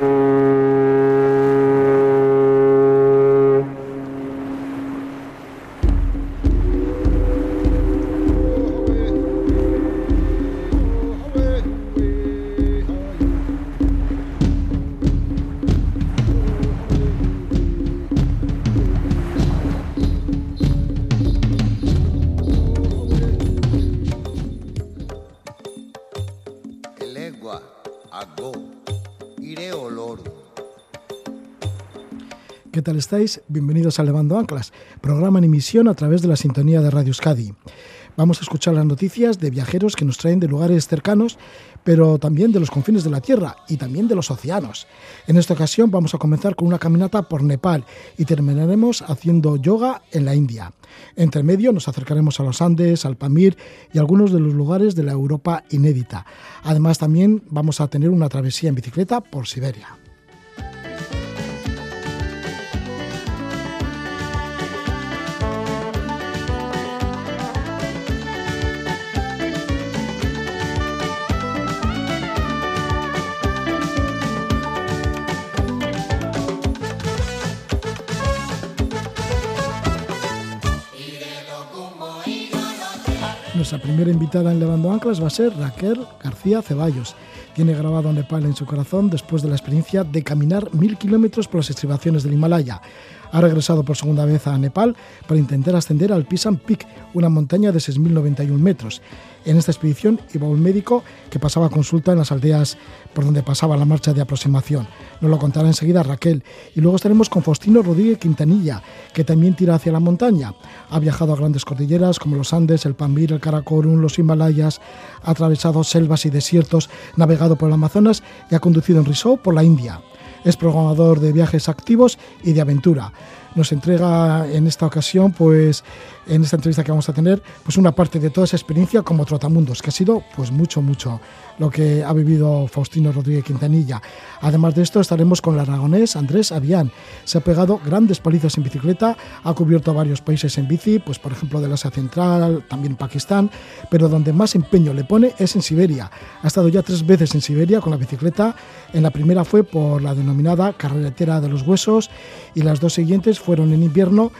¿Qué estáis? Bienvenidos a Levando Anclas, programa en emisión a través de la sintonía de Radio Euskadi. Vamos a escuchar las noticias de viajeros que nos traen de lugares cercanos, pero también de los confines de la Tierra y también de los océanos. En esta ocasión vamos a comenzar con una caminata por Nepal y terminaremos haciendo yoga en la India. Entre medio nos acercaremos a los Andes, al Pamir y algunos de los lugares de la Europa inédita. Además también vamos a tener una travesía en bicicleta por Siberia. Nuestra primera invitada en Levando Anclas va a ser Raquel García Ceballos. Tiene grabado Nepal en su corazón después de la experiencia de caminar mil kilómetros por las estribaciones del Himalaya. Ha regresado por segunda vez a Nepal para intentar ascender al Pisan Peak, una montaña de 6.091 metros. En esta expedición iba un médico que pasaba consulta en las aldeas por donde pasaba la marcha de aproximación. Nos lo contará enseguida Raquel. Y luego estaremos con Faustino Rodríguez Quintanilla, que también tira hacia la montaña. Ha viajado a grandes cordilleras como los Andes, el Pamir, el Karakorum, los Himalayas, ha atravesado selvas y desiertos, navegado por el Amazonas y ha conducido en Risó por la India. Es programador de viajes activos y de aventura nos entrega en esta ocasión, pues en esta entrevista que vamos a tener, pues una parte de toda esa experiencia como trotamundos, que ha sido pues mucho, mucho lo que ha vivido Faustino Rodríguez Quintanilla. Además de esto, estaremos con el aragonés Andrés Avián. Se ha pegado grandes palizas en bicicleta, ha cubierto varios países en bici, pues por ejemplo del Asia Central, también Pakistán, pero donde más empeño le pone es en Siberia. Ha estado ya tres veces en Siberia con la bicicleta. En la primera fue por la denominada carretera de los huesos y las dos siguientes fueron en invierno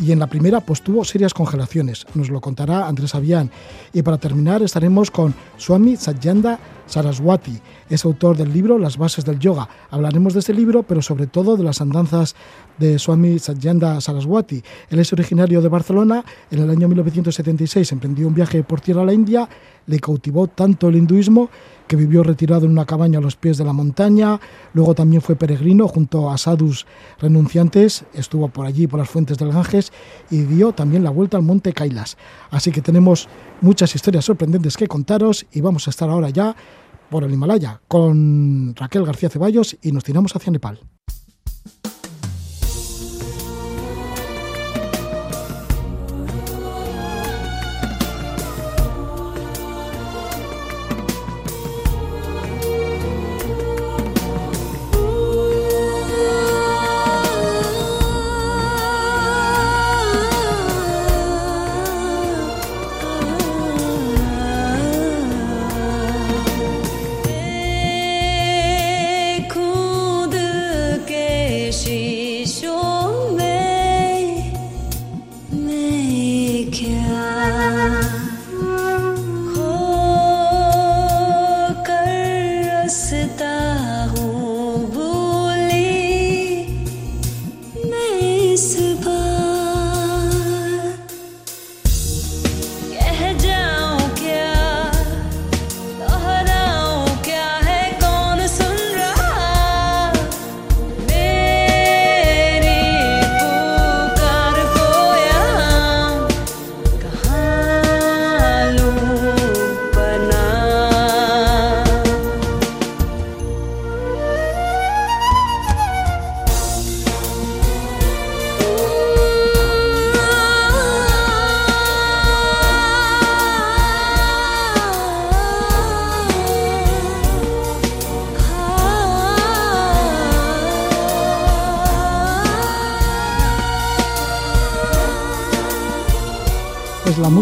y en la primera pues tuvo serias congelaciones. Nos lo contará Andrés Avián. Y para terminar estaremos con Swami Satyanda Saraswati. Es autor del libro Las bases del yoga. Hablaremos de este libro, pero sobre todo de las andanzas de Swami Satyanda Saraswati. Él es originario de Barcelona. En el año 1976 emprendió un viaje por tierra a la India. Le cautivó tanto el hinduismo que vivió retirado en una cabaña a los pies de la montaña, luego también fue peregrino junto a sadhus renunciantes, estuvo por allí, por las fuentes del Ganges, y dio también la vuelta al monte Kailas. Así que tenemos muchas historias sorprendentes que contaros y vamos a estar ahora ya por el Himalaya con Raquel García Ceballos y nos tiramos hacia Nepal.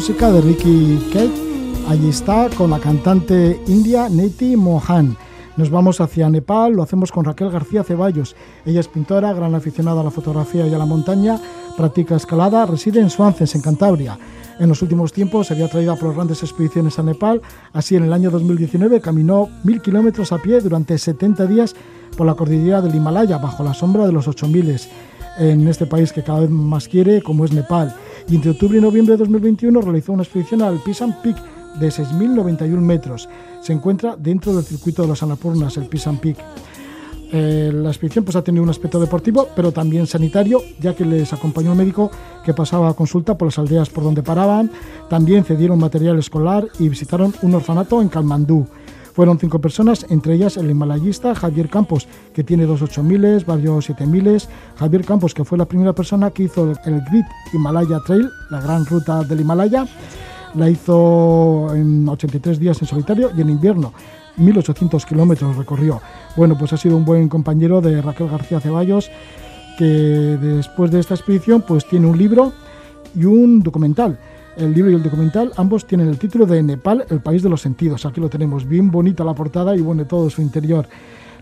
Música de Ricky Cake. Allí está con la cantante india Neti Mohan. Nos vamos hacia Nepal, lo hacemos con Raquel García Ceballos. Ella es pintora, gran aficionada a la fotografía y a la montaña, practica escalada, reside en Swances, en Cantabria. En los últimos tiempos se había traído por grandes expediciones a Nepal, así en el año 2019 caminó mil kilómetros a pie durante 70 días por la cordillera del Himalaya, bajo la sombra de los 8000 en este país que cada vez más quiere, como es Nepal. Y entre octubre y noviembre de 2021 realizó una expedición al Pisan Peak de 6.091 metros. Se encuentra dentro del circuito de los Anapurnas, el Pisan Peak. Eh, la expedición pues, ha tenido un aspecto deportivo, pero también sanitario, ya que les acompañó un médico que pasaba a consulta por las aldeas por donde paraban. También cedieron material escolar y visitaron un orfanato en Kalmandú. Fueron cinco personas, entre ellas el himalayista Javier Campos, que tiene dos 8000, varios 7000. Javier Campos, que fue la primera persona que hizo el Great Himalaya Trail, la gran ruta del Himalaya la hizo en 83 días en solitario y en invierno 1800 kilómetros recorrió. Bueno, pues ha sido un buen compañero de Raquel García Ceballos, que después de esta expedición pues tiene un libro y un documental. El libro y el documental ambos tienen el título de Nepal, el país de los sentidos. Aquí lo tenemos, bien bonita la portada y bueno, todo su interior.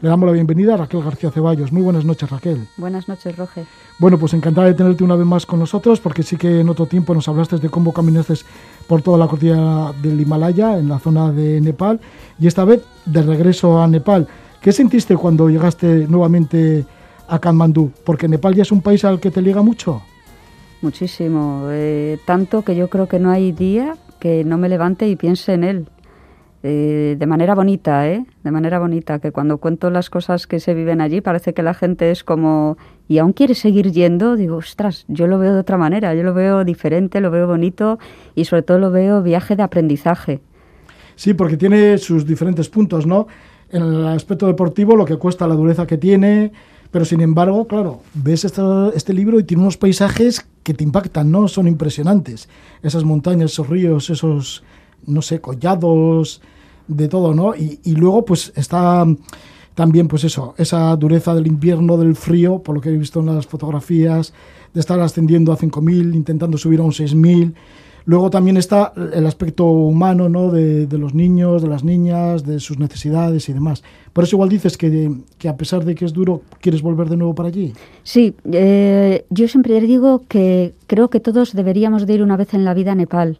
Le damos la bienvenida a Raquel García Ceballos. Muy buenas noches, Raquel. Buenas noches, Roge. Bueno, pues encantada de tenerte una vez más con nosotros, porque sí que en otro tiempo nos hablaste de cómo caminaste por toda la cordillera del Himalaya, en la zona de Nepal, y esta vez de regreso a Nepal. ¿Qué sentiste cuando llegaste nuevamente a Kathmandú? Porque Nepal ya es un país al que te liga mucho. Muchísimo, eh, tanto que yo creo que no hay día que no me levante y piense en él. Eh, de manera bonita, ¿eh? De manera bonita, que cuando cuento las cosas que se viven allí parece que la gente es como, y aún quiere seguir yendo, digo, ostras, yo lo veo de otra manera, yo lo veo diferente, lo veo bonito y sobre todo lo veo viaje de aprendizaje. Sí, porque tiene sus diferentes puntos, ¿no? En el aspecto deportivo, lo que cuesta, la dureza que tiene, pero sin embargo, claro, ves este, libro y tiene unos paisajes que te impactan, ¿no? Son impresionantes. Esas montañas, esos ríos, esos, no sé, collados, de todo, ¿no? Y, luego, pues está también, pues eso, esa dureza del invierno, del frío, por lo que he visto en las fotografías, de estar ascendiendo a 5.000, intentando subir a un 6.000. Luego también está el aspecto humano, ¿no? De, los niños, de las niñas, de sus necesidades y demás. Por eso igual dices que, que a pesar de que es duro, ¿quieres volver de nuevo para allí? Sí, eh, yo siempre digo que creo que todos deberíamos de ir una vez en la vida a Nepal.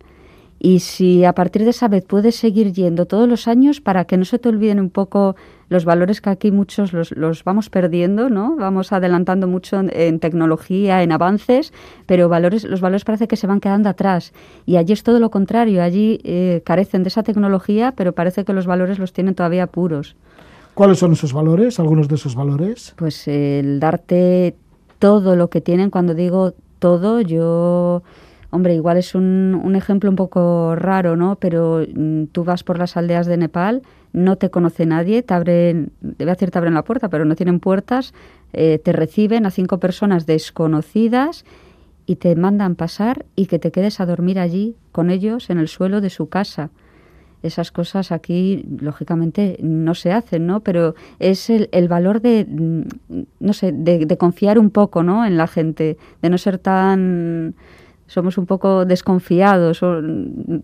Y si a partir de esa vez puedes seguir yendo todos los años para que no se te olviden un poco los valores que aquí muchos los, los vamos perdiendo, ¿no? Vamos adelantando mucho en, tecnología, en avances, pero valores, los valores parece que se van quedando atrás. Y allí es todo lo contrario, allí eh, carecen de esa tecnología, pero parece que los valores los tienen todavía puros. ¿Cuáles son esos valores, algunos de esos valores? Pues el darte todo lo que tienen, cuando digo todo, yo Hombre, igual es un, un ejemplo un poco raro, ¿no? Pero mm, tú vas por las aldeas de Nepal, no te conoce nadie, te abren, debe decir te abren la puerta, pero no tienen puertas, eh, te reciben a cinco personas desconocidas y te mandan pasar y que te quedes a dormir allí con ellos en el suelo de su casa. Esas cosas aquí, lógicamente, no se hacen, ¿no? Pero es el, el valor de, mm, no sé, de, de confiar un poco, ¿no? En la gente, de no ser tan somos un poco desconfiados, o,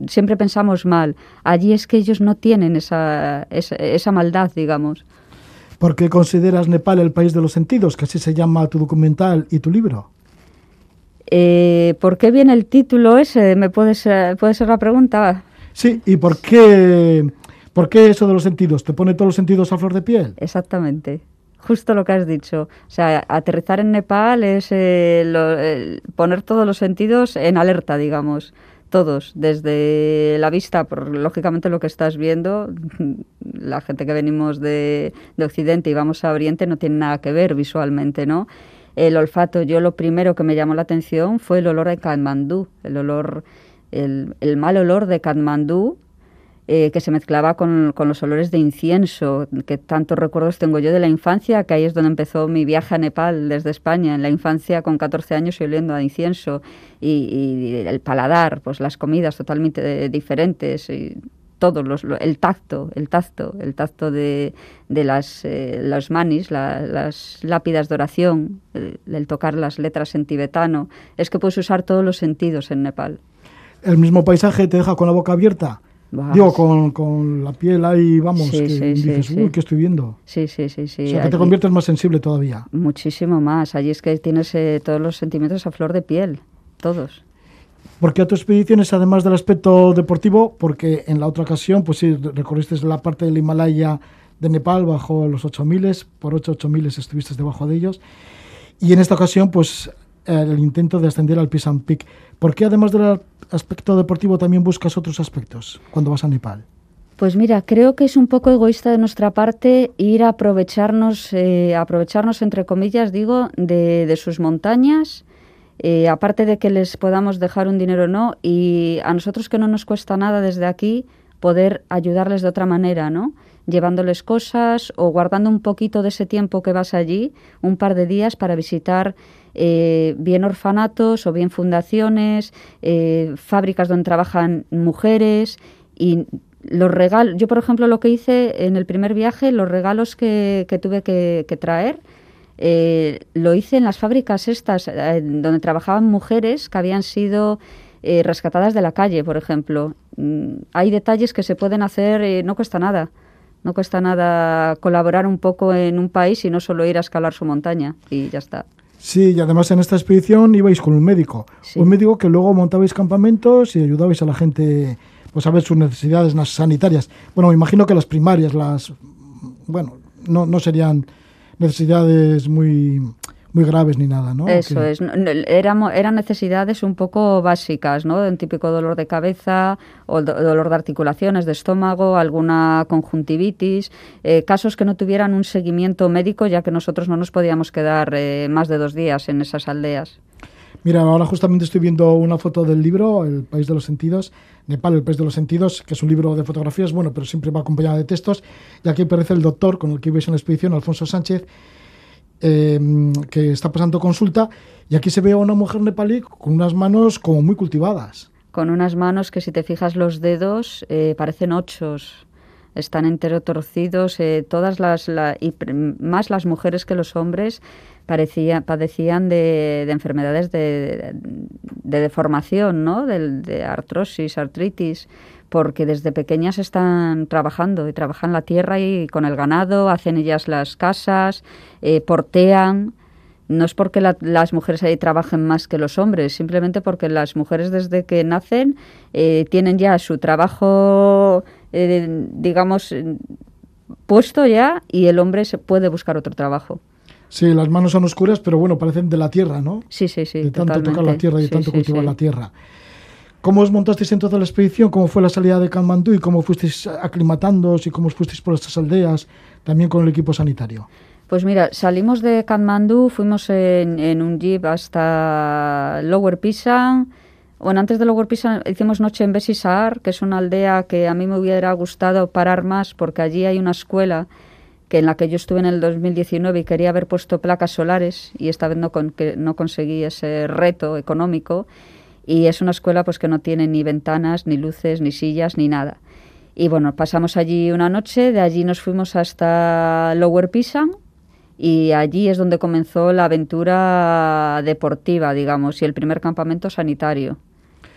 siempre pensamos mal. Allí es que ellos no tienen esa, esa, maldad, digamos. ¿Por qué consideras Nepal el país de los sentidos, que así se llama tu documental y tu libro? Eh, ¿Por qué viene el título ese? ¿Me puedes, puede ser la pregunta? Sí, ¿y por qué, por qué eso de los sentidos? ¿Te pone todos los sentidos a flor de piel? Exactamente. Justo lo que has dicho. O sea, aterrizar en Nepal es eh, poner todos los sentidos en alerta, digamos. Todos, desde la vista, por lógicamente lo que estás viendo, la gente que venimos de, Occidente y vamos a Oriente no tiene nada que ver visualmente, ¿no? El olfato, yo lo primero que me llamó la atención fue el olor de Katmandú, el olor, el, el mal olor de Katmandú, eh, que se mezclaba con, los olores de incienso, que tantos recuerdos tengo yo de la infancia, que ahí es donde empezó mi viaje a Nepal desde España, en la infancia con 14 años y oliendo a incienso, y, el paladar, pues las comidas totalmente diferentes, y todo, los, el tacto, el tacto, el tacto de, de las eh, manis, las lápidas de oración, el, el, tocar las letras en tibetano, es que puedes usar todos los sentidos en Nepal. ¿El mismo paisaje te deja con la boca abierta? Digo, con, la piel ahí, vamos, que dices, uy, ¿qué estoy viendo? Sí, sí, sí. sí. O sea, que te conviertes más sensible todavía. Muchísimo más. Allí es que tienes eh, todos los sentimientos a flor de piel, todos. Porque a tu expediciones, además del aspecto deportivo, porque en la otra ocasión, pues sí, recorriste la parte del Himalaya de Nepal bajo los 8000, por 8 8000 estuviste debajo de ellos. Y en esta ocasión, pues el intento de ascender al Pisan Peak. ¿Por qué además del aspecto deportivo también buscas otros aspectos cuando vas a Nepal? Pues mira, creo que es un poco egoísta de nuestra parte ir a aprovecharnos, eh, aprovecharnos entre comillas, digo, de, sus montañas, eh, aparte de que les podamos dejar un dinero o no, y a nosotros que no nos cuesta nada desde aquí poder ayudarles de otra manera, ¿no? Llevándoles cosas o guardando un poquito de ese tiempo que vas allí, un par de días para visitar eh, bien orfanatos o bien fundaciones, eh, fábricas donde trabajan mujeres y los regalos. Yo, por ejemplo, lo que hice en el primer viaje, los regalos que, tuve que, traer, eh, lo hice en las fábricas estas, donde trabajaban mujeres que habían sido rescatadas de la calle, por ejemplo. Mm, hay detalles que se pueden hacer, no cuesta nada. No cuesta nada colaborar un poco en un país y no solo ir a escalar su montaña y ya está. Sí, y además en esta expedición ibais con un médico. Un médico que luego montabais campamentos y ayudabais a la gente pues a ver sus necesidades sanitarias. Bueno, me imagino que las primarias, las bueno, no, no serían necesidades muy muy graves ni nada, ¿no? Eso es, eran, eran necesidades un poco básicas, ¿no? Un típico dolor de cabeza o dolor de articulaciones, de estómago, alguna conjuntivitis, eh, casos que no tuvieran un seguimiento médico, ya que nosotros no nos podíamos quedar eh, más de dos días en esas aldeas. Mira, ahora justamente estoy viendo una foto del libro, El País de los Sentidos, Nepal, El País de los Sentidos, que es un libro de fotografías, bueno, pero siempre va acompañado de textos, y aquí aparece el doctor con el que ibais en la expedición, Alfonso Sánchez, Em, que está pasando consulta y aquí se ve a una mujer nepalí con unas manos como muy cultivadas. Con unas manos que si te fijas los dedos eh, parecen ochos, están entero torcidos, eh, todas las, y más las mujeres que los hombres parecía, padecían de, enfermedades de, deformación, ¿no? de artrosis, artritis porque desde pequeñas están trabajando y trabajan la tierra y con el ganado, hacen ellas las casas, eh, portean. No es porque las mujeres ahí trabajen más que los hombres, simplemente porque las mujeres desde que nacen eh, tienen ya su trabajo, eh, digamos, puesto ya y el hombre se puede buscar otro trabajo. Sí, las manos son oscuras, pero bueno, parecen de la tierra, ¿no? Sí, sí, sí. De tanto tocar la tierra y de tanto cultivar la tierra. ¿Cómo os montasteis en toda la expedición? ¿Cómo fue la salida de Kalmandú y cómo fuisteis aclimatándoos y cómo os fuisteis por estas aldeas, también con el equipo sanitario? Pues mira, salimos de Kathmandú, fuimos en, un jeep hasta Lower Pisan. Bueno, antes de Lower Pisan hicimos noche en Besisar, que es una aldea que a mí me hubiera gustado parar más porque allí hay una escuela que en la que yo estuve en el 2019 y quería haber puesto placas solares y esta vez no, con, que no conseguí ese reto económico y es una escuela pues que no tiene ni ventanas, ni luces, ni sillas, ni nada. Y bueno, pasamos allí una noche, de allí nos fuimos hasta Lower Pisan y allí es donde comenzó la aventura deportiva, digamos, y el primer campamento sanitario.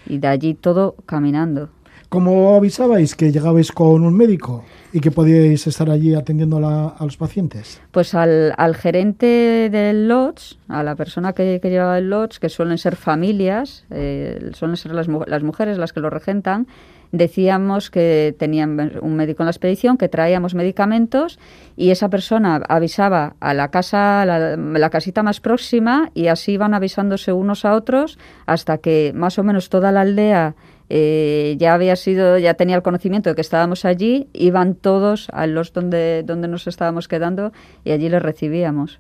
Y de allí todo caminando. ¿Cómo avisabais que llegabais con un médico y que podíais estar allí atendiendo a, los pacientes? Pues al, gerente del lodge, a la persona que, que llevaba el lodge, que suelen ser familias, eh, suelen ser las, las mujeres las que lo regentan, decíamos que tenían un médico en la expedición, que traíamos medicamentos y esa persona avisaba a la casa, la, la, casita más próxima y así iban avisándose unos a otros hasta que más o menos toda la aldea eh, ya había sido, ya tenía el conocimiento de que estábamos allí, iban todos a los donde, donde nos estábamos quedando y allí les recibíamos.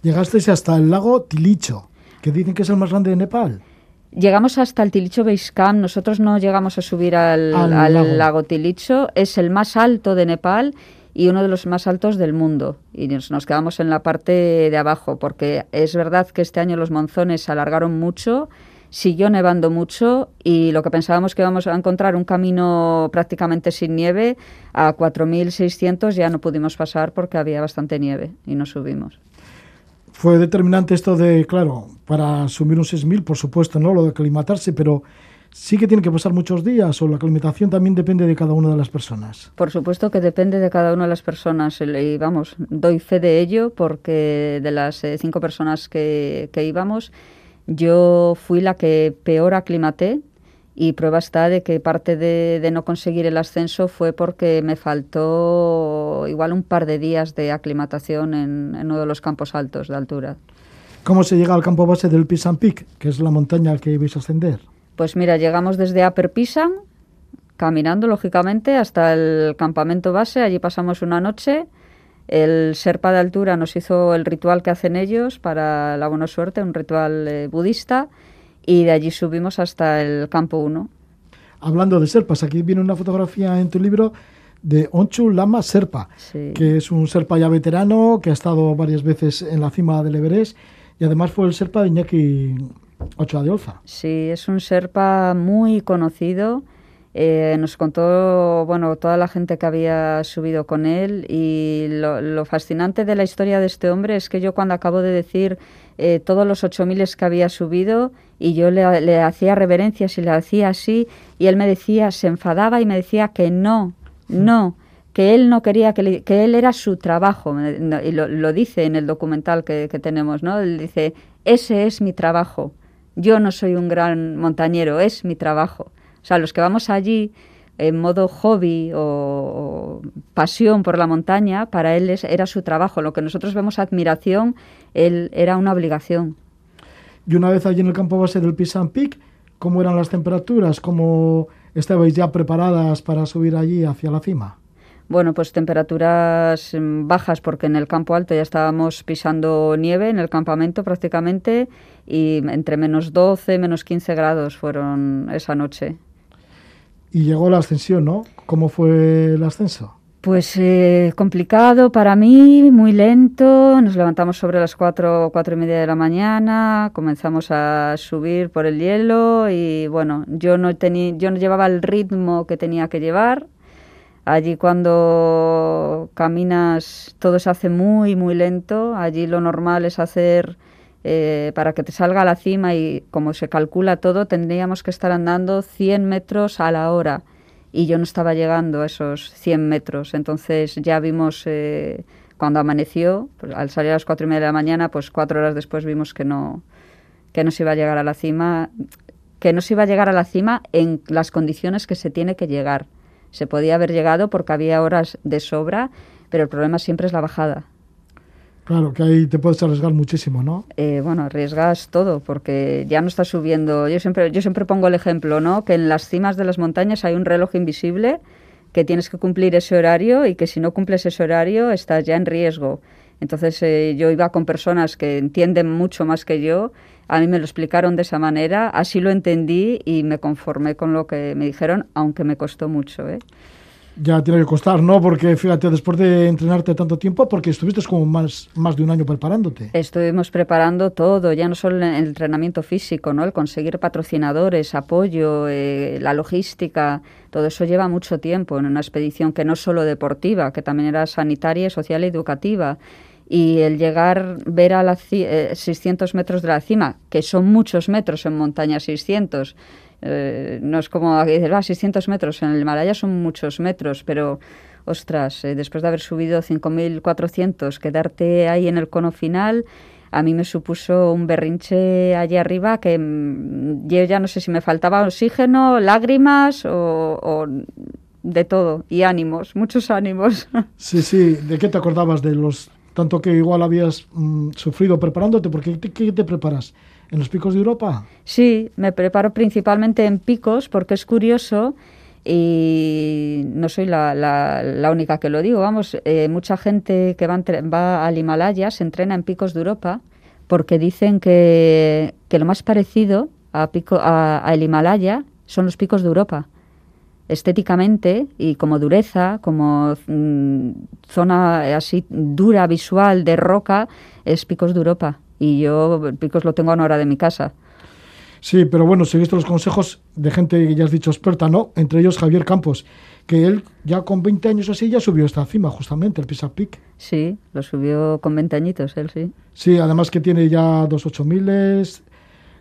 Llegasteis hasta el lago Tilicho, que dicen que es el más grande de Nepal. Llegamos hasta el Tilicho Base Camp, nosotros no llegamos a subir al, lago. Tilicho, es el más alto de Nepal y uno de los más altos del mundo. Y nos, nos, quedamos en la parte de abajo, porque es verdad que este año los monzones se alargaron mucho siguió nevando mucho y lo que pensábamos que íbamos a encontrar un camino prácticamente sin nieve, a 4.600 ya no pudimos pasar porque había bastante nieve y no subimos. Fue determinante esto de, claro, para subir un 6.000, por supuesto, ¿no? Lo de aclimatarse, pero sí que tiene que pasar muchos días o la aclimatación también depende de cada una de las personas. Por supuesto que depende de cada una de las personas y vamos, doy fe de ello porque de las eh, cinco personas que, íbamos, yo fui la que peor aclimaté y prueba está de que parte de, no conseguir el ascenso fue porque me faltó igual un par de días de aclimatación en, en uno de los campos altos de altura. ¿Cómo se llega al campo base del Pisan Peak, que es la montaña que ibais a ascender? Pues mira, llegamos desde Upper Pisan, caminando lógicamente hasta el campamento base, allí pasamos una noche. El Serpa de altura nos hizo el ritual que hacen ellos para la buena suerte, un ritual eh, budista, y de allí subimos hasta el campo 1. Hablando de Serpas, aquí viene una fotografía en tu libro de Onchu Lama Serpa, que es un Serpa ya veterano, que ha estado varias veces en la cima del Everest, y además fue el Serpa de Iñaki Ochoa de Olza. Sí, es un Serpa muy conocido. Eh, nos contó, bueno, toda la gente que había subido con él y lo, fascinante de la historia de este hombre es que yo cuando acabo de decir eh, todos los ocho miles que había subido y yo le, le, hacía reverencias y le hacía así y él me decía, se enfadaba y me decía que no, no, que él no quería, que, que él era su trabajo y lo, lo, dice en el documental que, que tenemos, ¿no? Él dice, ese es mi trabajo yo no soy un gran montañero, es mi trabajo. O sea, los que vamos allí en modo hobby o, pasión por la montaña, para él era su trabajo. Lo que nosotros vemos admiración, él era una obligación. Y una vez allí en el campo base del Pisan Peak, ¿cómo eran las temperaturas? ¿Cómo estabais ya preparadas para subir allí hacia la cima? Bueno, pues temperaturas mm, bajas porque en el campo alto ya estábamos pisando nieve en el campamento prácticamente y entre menos 12, menos 15 grados fueron esa noche. Y llegó la ascensión, ¿no? ¿Cómo fue el ascenso? Pues eh, complicado para mí, muy lento. Nos levantamos sobre las 4, cuatro y media de la mañana, comenzamos a subir por el hielo y bueno, yo no, tenía, yo no llevaba el ritmo que tenía que llevar Allí cuando caminas todo se hace muy, muy lento. Allí lo normal es hacer, eh, para que te salga a la cima y como se calcula todo, tendríamos que estar andando 100 metros a la hora. Y yo no estaba llegando a esos 100 metros. Entonces ya vimos, eh, cuando amaneció, pues, al salir a las cuatro y media de la mañana, pues cuatro horas después vimos que no, que no se iba a llegar a la cima, que no se iba a llegar a la cima en las condiciones que se tiene que llegar se podía haber llegado porque había horas de sobra, pero el problema siempre es la bajada. Claro, que ahí te puedes arriesgar muchísimo, ¿no? Eh, bueno, arriesgas todo, porque ya no estás subiendo. Yo siempre, yo siempre pongo el ejemplo, ¿no? Que en las cimas de las montañas hay un reloj invisible que tienes que cumplir ese horario y que si no cumples ese horario estás ya en riesgo. Entonces eh, yo iba con personas que entienden mucho más que yo a mí me lo explicaron de esa manera, así lo entendí y me conformé con lo que me dijeron, aunque me costó mucho. ¿eh? Ya tiene que costar, ¿no? Porque fíjate, después de entrenarte tanto tiempo, porque estuviste como más, más de un año preparándote. Estuvimos preparando todo, ya no solo el entrenamiento físico, ¿no? El conseguir patrocinadores, apoyo, eh, la logística, todo eso lleva mucho tiempo en una expedición que no solo deportiva, que también era sanitaria, social y educativa y el llegar, ver a las 600 eh, metros de la cima, que son muchos metros en montaña 600, eh, no es como decir, ah, 600 metros, en el Himalaya son muchos metros, pero ostras, eh, después de haber subido 5.400, quedarte ahí en el cono final, a mí me supuso un berrinche allí arriba que mm, yo ya no sé si me faltaba oxígeno, lágrimas o, o de todo, y ánimos, muchos ánimos. Sí, sí, ¿de qué te acordabas? ¿De los tanto que igual habías mm, sufrido preparándote, porque ¿qué te preparas? ¿En los picos de Europa? Sí, me preparo principalmente en picos porque es curioso y no soy la, la, única que lo digo. Vamos, eh, mucha gente que va, va, al Himalaya se entrena en picos de Europa porque dicen que, lo más parecido a, pico, a el Himalaya son los picos de Europa estéticamente y como dureza, como mm, zona así dura visual de roca, es Picos de Europa. Y yo Picos lo tengo a una hora de mi casa. Sí, pero bueno, seguiste los consejos de gente que ya has dicho experta, ¿no? Entre ellos Javier Campos, que él ya con 20 años así ya subió esta cima, justamente, el Pisa Peak. Sí, lo subió con 20 añitos él, sí. Sí, además que tiene ya dos ocho miles,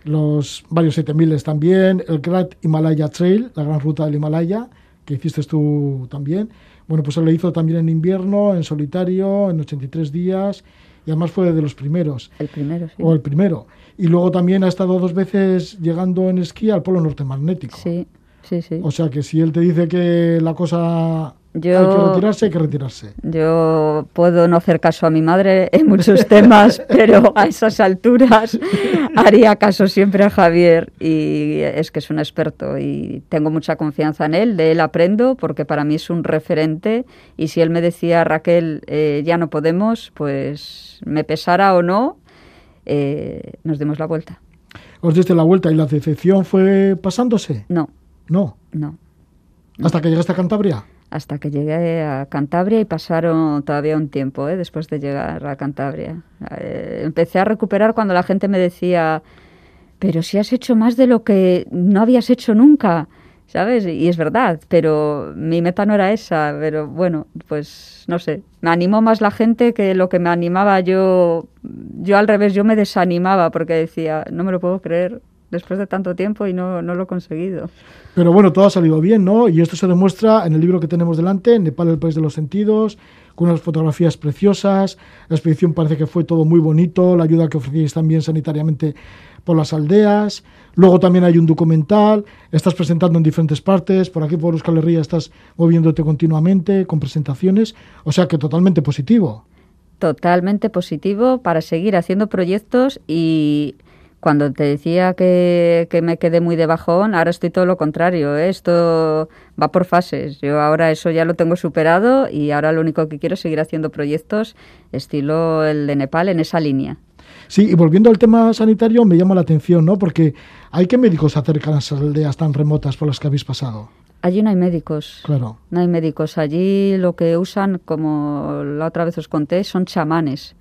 los varios 7000 también, el Great Himalaya Trail, la gran ruta del Himalaya, que hiciste tú también. Bueno, pues él lo hizo también en invierno, en solitario, en 83 días, y además fue de los primeros. El primero, sí. O el primero. Y luego también ha estado dos veces llegando en esquí al polo norte magnético. Sí, sí, sí. O sea que si él te dice que la cosa yo, hay que retirarse, hay que retirarse. Yo puedo no hacer caso a mi madre en muchos temas, pero a esas alturas haría caso siempre a Javier y es que es un experto y tengo mucha confianza en él, de él aprendo porque para mí es un referente y si él me decía, Raquel, eh, ya no podemos, pues me pesara o no, eh, nos dimos la vuelta. ¿Os diste la vuelta y la decepción fue pasándose? No. No. No. ¿Hasta que llegaste a Cantabria? Hasta que llegué a Cantabria y pasaron todavía un tiempo ¿eh? después de llegar a Cantabria. Eh, empecé a recuperar cuando la gente me decía, pero si has hecho más de lo que no habías hecho nunca, ¿sabes? Y es verdad, pero mi meta no era esa, pero bueno, pues no sé, me animó más la gente que lo que me animaba yo, yo al revés, yo me desanimaba porque decía, no me lo puedo creer, después de tanto tiempo y no, no, lo he conseguido. Pero bueno, todo ha salido bien, ¿no? Y esto se demuestra en el libro que tenemos delante, Nepal, el país de los sentidos, con unas fotografías preciosas. La expedición parece que fue todo muy bonito, la ayuda que ofrecíais también sanitariamente por las aldeas. Luego también hay un documental, estás presentando en diferentes partes, por aquí por Euskal Herria estás moviéndote continuamente con presentaciones, o sea que totalmente positivo. Totalmente positivo para seguir haciendo proyectos y cuando te decía que, me quedé muy de bajón, ahora estoy todo lo contrario. ¿eh? Esto va por fases. Yo ahora eso ya lo tengo superado y ahora lo único que quiero es seguir haciendo proyectos estilo el de Nepal en esa línea. Sí, y volviendo al tema sanitario, me llama la atención, ¿no? Porque hay que médicos acercan a las aldeas tan remotas por las que habéis pasado. Allí no hay médicos. Claro. No hay médicos. Allí lo que usan, como la otra vez os conté, son chamanes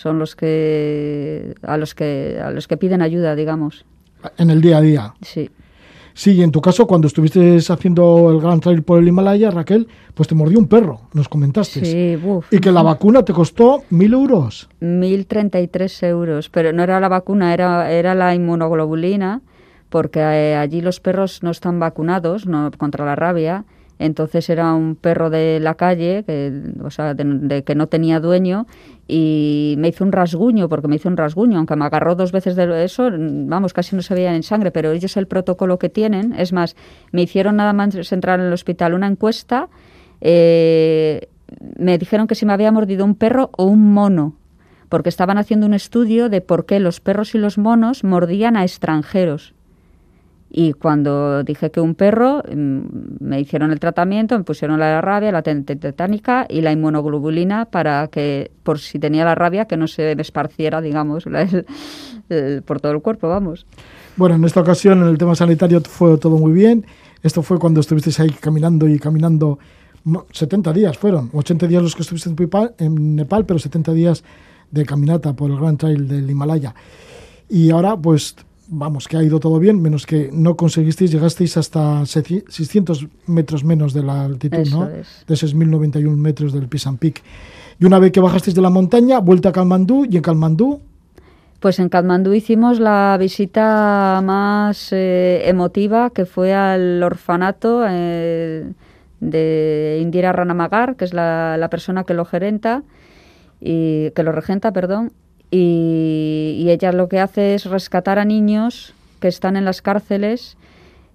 son los que a los que a los que piden ayuda, digamos. En el día a día. Sí. Sí, y en tu caso, cuando estuviste haciendo el Gran Trail por el Himalaya, Raquel, pues te mordió un perro, nos comentaste. Sí, uf. Y que la vacuna te costó mil euros. Mil treinta y tres euros, pero no era la vacuna, era, era la inmunoglobulina, porque eh, allí los perros no están vacunados no, contra la rabia entonces era un perro de la calle, que, o sea, de, que no tenía dueño, y me hizo un rasguño, porque me hizo un rasguño, aunque me agarró dos veces de eso, vamos, casi no se veía en sangre, pero ellos el protocolo que tienen, es más, me hicieron nada más entrar en el hospital una encuesta, eh, me dijeron que si me había mordido un perro o un mono, porque estaban haciendo un estudio de por qué los perros y los monos mordían a extranjeros. Y cuando dije que un perro, mm, me hicieron el tratamiento, me pusieron la rabia, la tetánica y la inmunoglobulina para que, por si tenía la rabia, que no se me esparciera, digamos, por todo el cuerpo, vamos. Bueno, en esta ocasión, en el tema sanitario, fue todo muy bien. Esto fue cuando estuvisteis ahí caminando y caminando. 70 días fueron, 80 días los que estuviste en, Nepal, pero 70 días de caminata por el Gran Trail del Himalaya. Y ahora, pues vamos, que ha ido todo bien, menos que no conseguisteis, llegasteis hasta 600 metros menos de la altitud, ¿no? De 6.091 metros del Pisan Peak. Y una vez que bajasteis de la montaña, vuelta a Kalmandú, y en Kalmandú... Pues en Kalmandú hicimos la visita más eh, emotiva, que fue al orfanato eh, de Indira Ranamagar, que es la, la persona que lo gerenta, y que lo regenta, perdón, y, ella lo que hace es rescatar a niños que están en las cárceles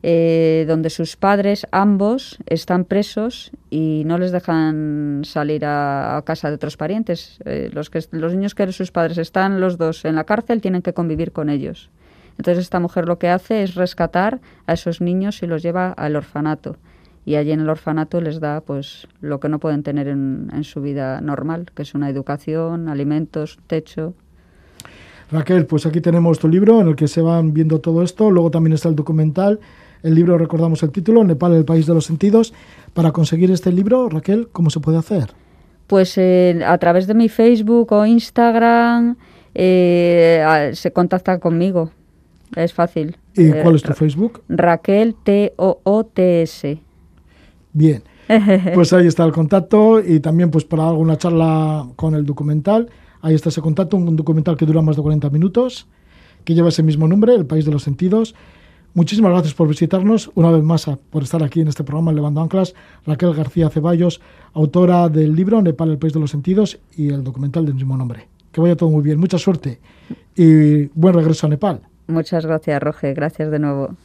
eh, donde sus padres, ambos, están presos y no les dejan salir a, casa de otros parientes. Eh, los, que, los niños que sus padres están los dos en la cárcel tienen que convivir con ellos. Entonces esta mujer lo que hace es rescatar a esos niños y los lleva al orfanato y allí en el orfanato les da pues lo que no pueden tener en, en, su vida normal, que es una educación, alimentos, techo. Raquel, pues aquí tenemos tu libro en el que se van viendo todo esto. Luego también está el documental. El libro, recordamos el título, Nepal, el país de los sentidos. Para conseguir este libro, Raquel, ¿cómo se puede hacer? Pues eh, a través de mi Facebook o Instagram eh, se contacta conmigo. Es fácil. ¿Y eh, cuál es tu Facebook? Raquel T-O-O-T-S. Bien. Pues ahí está el contacto y también pues para alguna charla con el documental Ahí está ese contacto, un documental que dura más de 40 minutos. que lleva ese mismo nombre, El País de los Sentidos. Muchísimas gracias por visitarnos, una vez más por estar aquí en este programa Levando Anclas. Raquel García Ceballos, autora del libro Nepal, el País de los Sentidos y el documental del mismo nombre. Que vaya todo muy bien, mucha suerte y buen regreso a Nepal. Muchas gracias, Roge. Gracias de nuevo.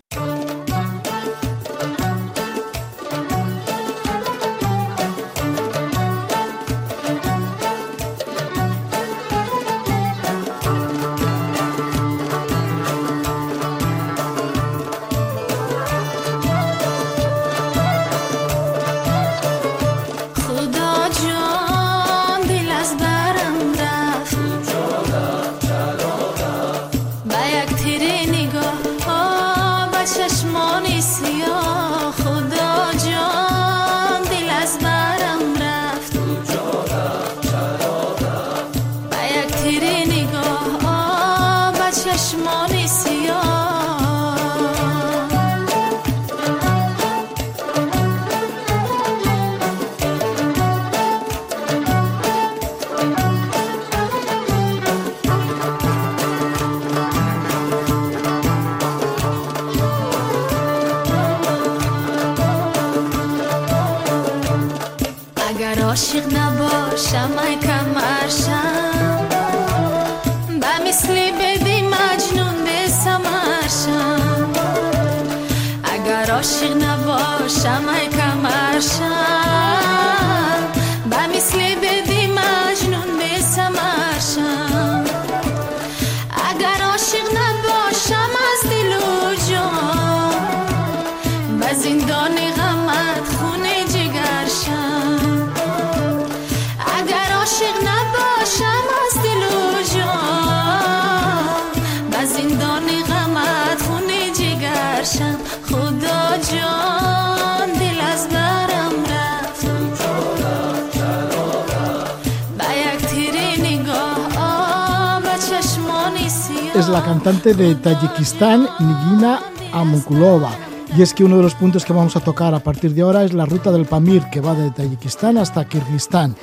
De Tayikistán, Nigina Amukulova. Y es que uno de los puntos que vamos a tocar a partir de ahora es la ruta del Pamir, que va de Tayikistán hasta Kirguistán.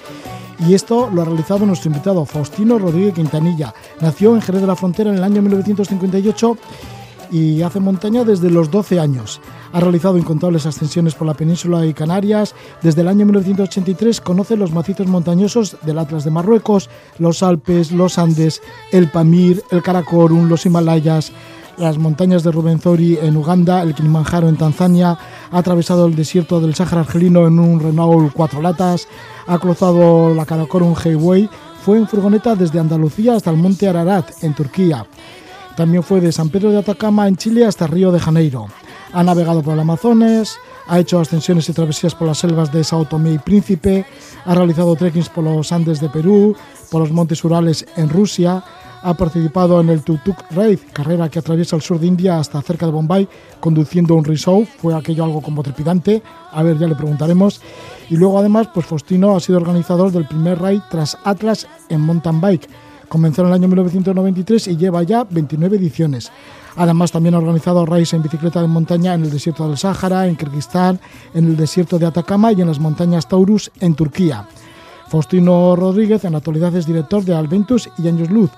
Y esto lo ha realizado nuestro invitado Faustino Rodríguez Quintanilla. Nació en Jerez de la Frontera en el año 1958 y hace montaña desde los 12 años. Ha realizado incontables ascensiones por la península y Canarias. Desde el año 1983 conoce los macizos montañosos del Atlas de Marruecos, los Alpes, los Andes, el Pamir, el Karakorum, los Himalayas, las montañas de Rubenzori en Uganda, el Kilimanjaro en Tanzania, ha atravesado el desierto del Sáhara argelino en un Renault cuatro latas, ha cruzado la Karakorum Highway, fue en furgoneta desde Andalucía hasta el monte Ararat en Turquía. También fue de San Pedro de Atacama en Chile hasta Río de Janeiro. Ha navegado por el Amazonas, ha hecho ascensiones y travesías por las selvas de Sao Tomé y Príncipe, ha realizado trekkings por los Andes de Perú, por los montes Urales en Rusia, ha participado en el Tuk Raid, carrera que atraviesa el sur de India hasta cerca de Bombay, conduciendo un rickshaw. Fue aquello algo como trepidante. A ver, ya le preguntaremos. Y luego, además, pues Faustino ha sido organizador del primer raid tras Atlas en mountain bike Comenzó en el año 1993 y lleva ya 29 ediciones. Además, también ha organizado raids en bicicleta de montaña en el desierto del Sáhara, en Kirguistán, en el desierto de Atacama y en las montañas Taurus en Turquía. Faustino Rodríguez en la actualidad es director de Alventus y Años Luz,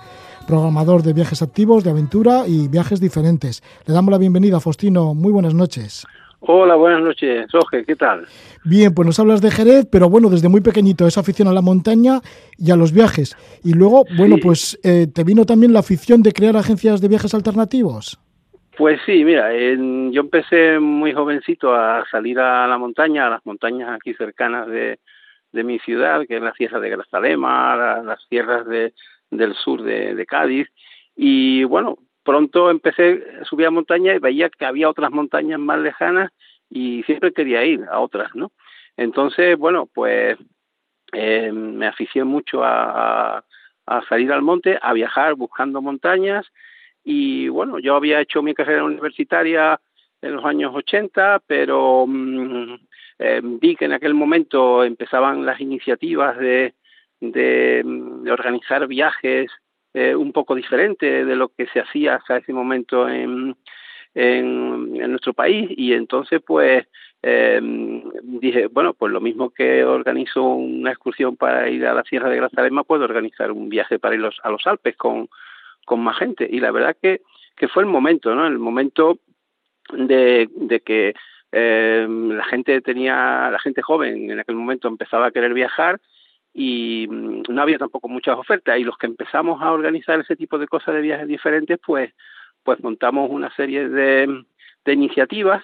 programador de viajes activos, de aventura y viajes diferentes. Le damos la bienvenida, Faustino. Muy buenas noches. Hola, buenas noches, Roge, ¿qué tal? Bien, pues nos hablas de Jerez, pero bueno, desde muy pequeñito, esa afición a la montaña y a los viajes. Y luego, bueno, pues eh, ¿te vino también la afición de crear agencias de viajes alternativos? Pues sí, mira, yo empecé muy jovencito a salir a la montaña, a las montañas aquí cercanas de, mi ciudad, que es la sierra de Grazalema, las sierras de, del sur de, de Cádiz. Y bueno, pronto empecé, a subir a montaña y veía que había otras montañas más lejanas y siempre quería ir a otras, ¿no? Entonces, bueno, pues eh, me aficié mucho a, salir al monte, a viajar buscando montañas y bueno, yo había hecho mi carrera universitaria en los años 80, pero mm, eh, vi que en aquel momento empezaban las iniciativas de, de organizar viajes eh, un poco diferente de lo que se hacía hasta ese momento en, en, nuestro país y entonces pues eh, dije, bueno, pues lo mismo que organizo una excursión para ir a la Sierra de Grazalema, puedo organizar un viaje para ir a los Alpes con, con más gente. Y la verdad que, que fue el momento, ¿no? El momento de, de que eh, la gente tenía, la gente joven en aquel momento empezaba a querer viajar y mm, no había tampoco muchas ofertas. Y los que empezamos a organizar ese tipo de cosas de viajes diferentes pues pues montamos una serie de, de iniciativas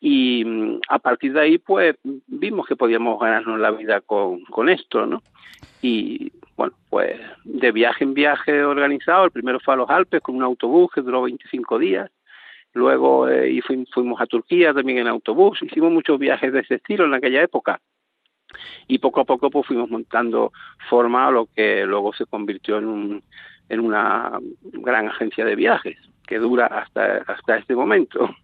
y mm, a partir de ahí pues vimos que podíamos ganarnos la vida con, con esto no y bueno pues de viaje en viaje organizado el primero fue a los Alpes con un autobús que duró 25 días. Luego eh, y fuimos a Turquía también en autobús, hicimos muchos viajes de ese estilo en aquella época y poco a poco pues fuimos montando forma a lo que luego se convirtió en un en una gran agencia de viajes que dura hasta, hasta este momento.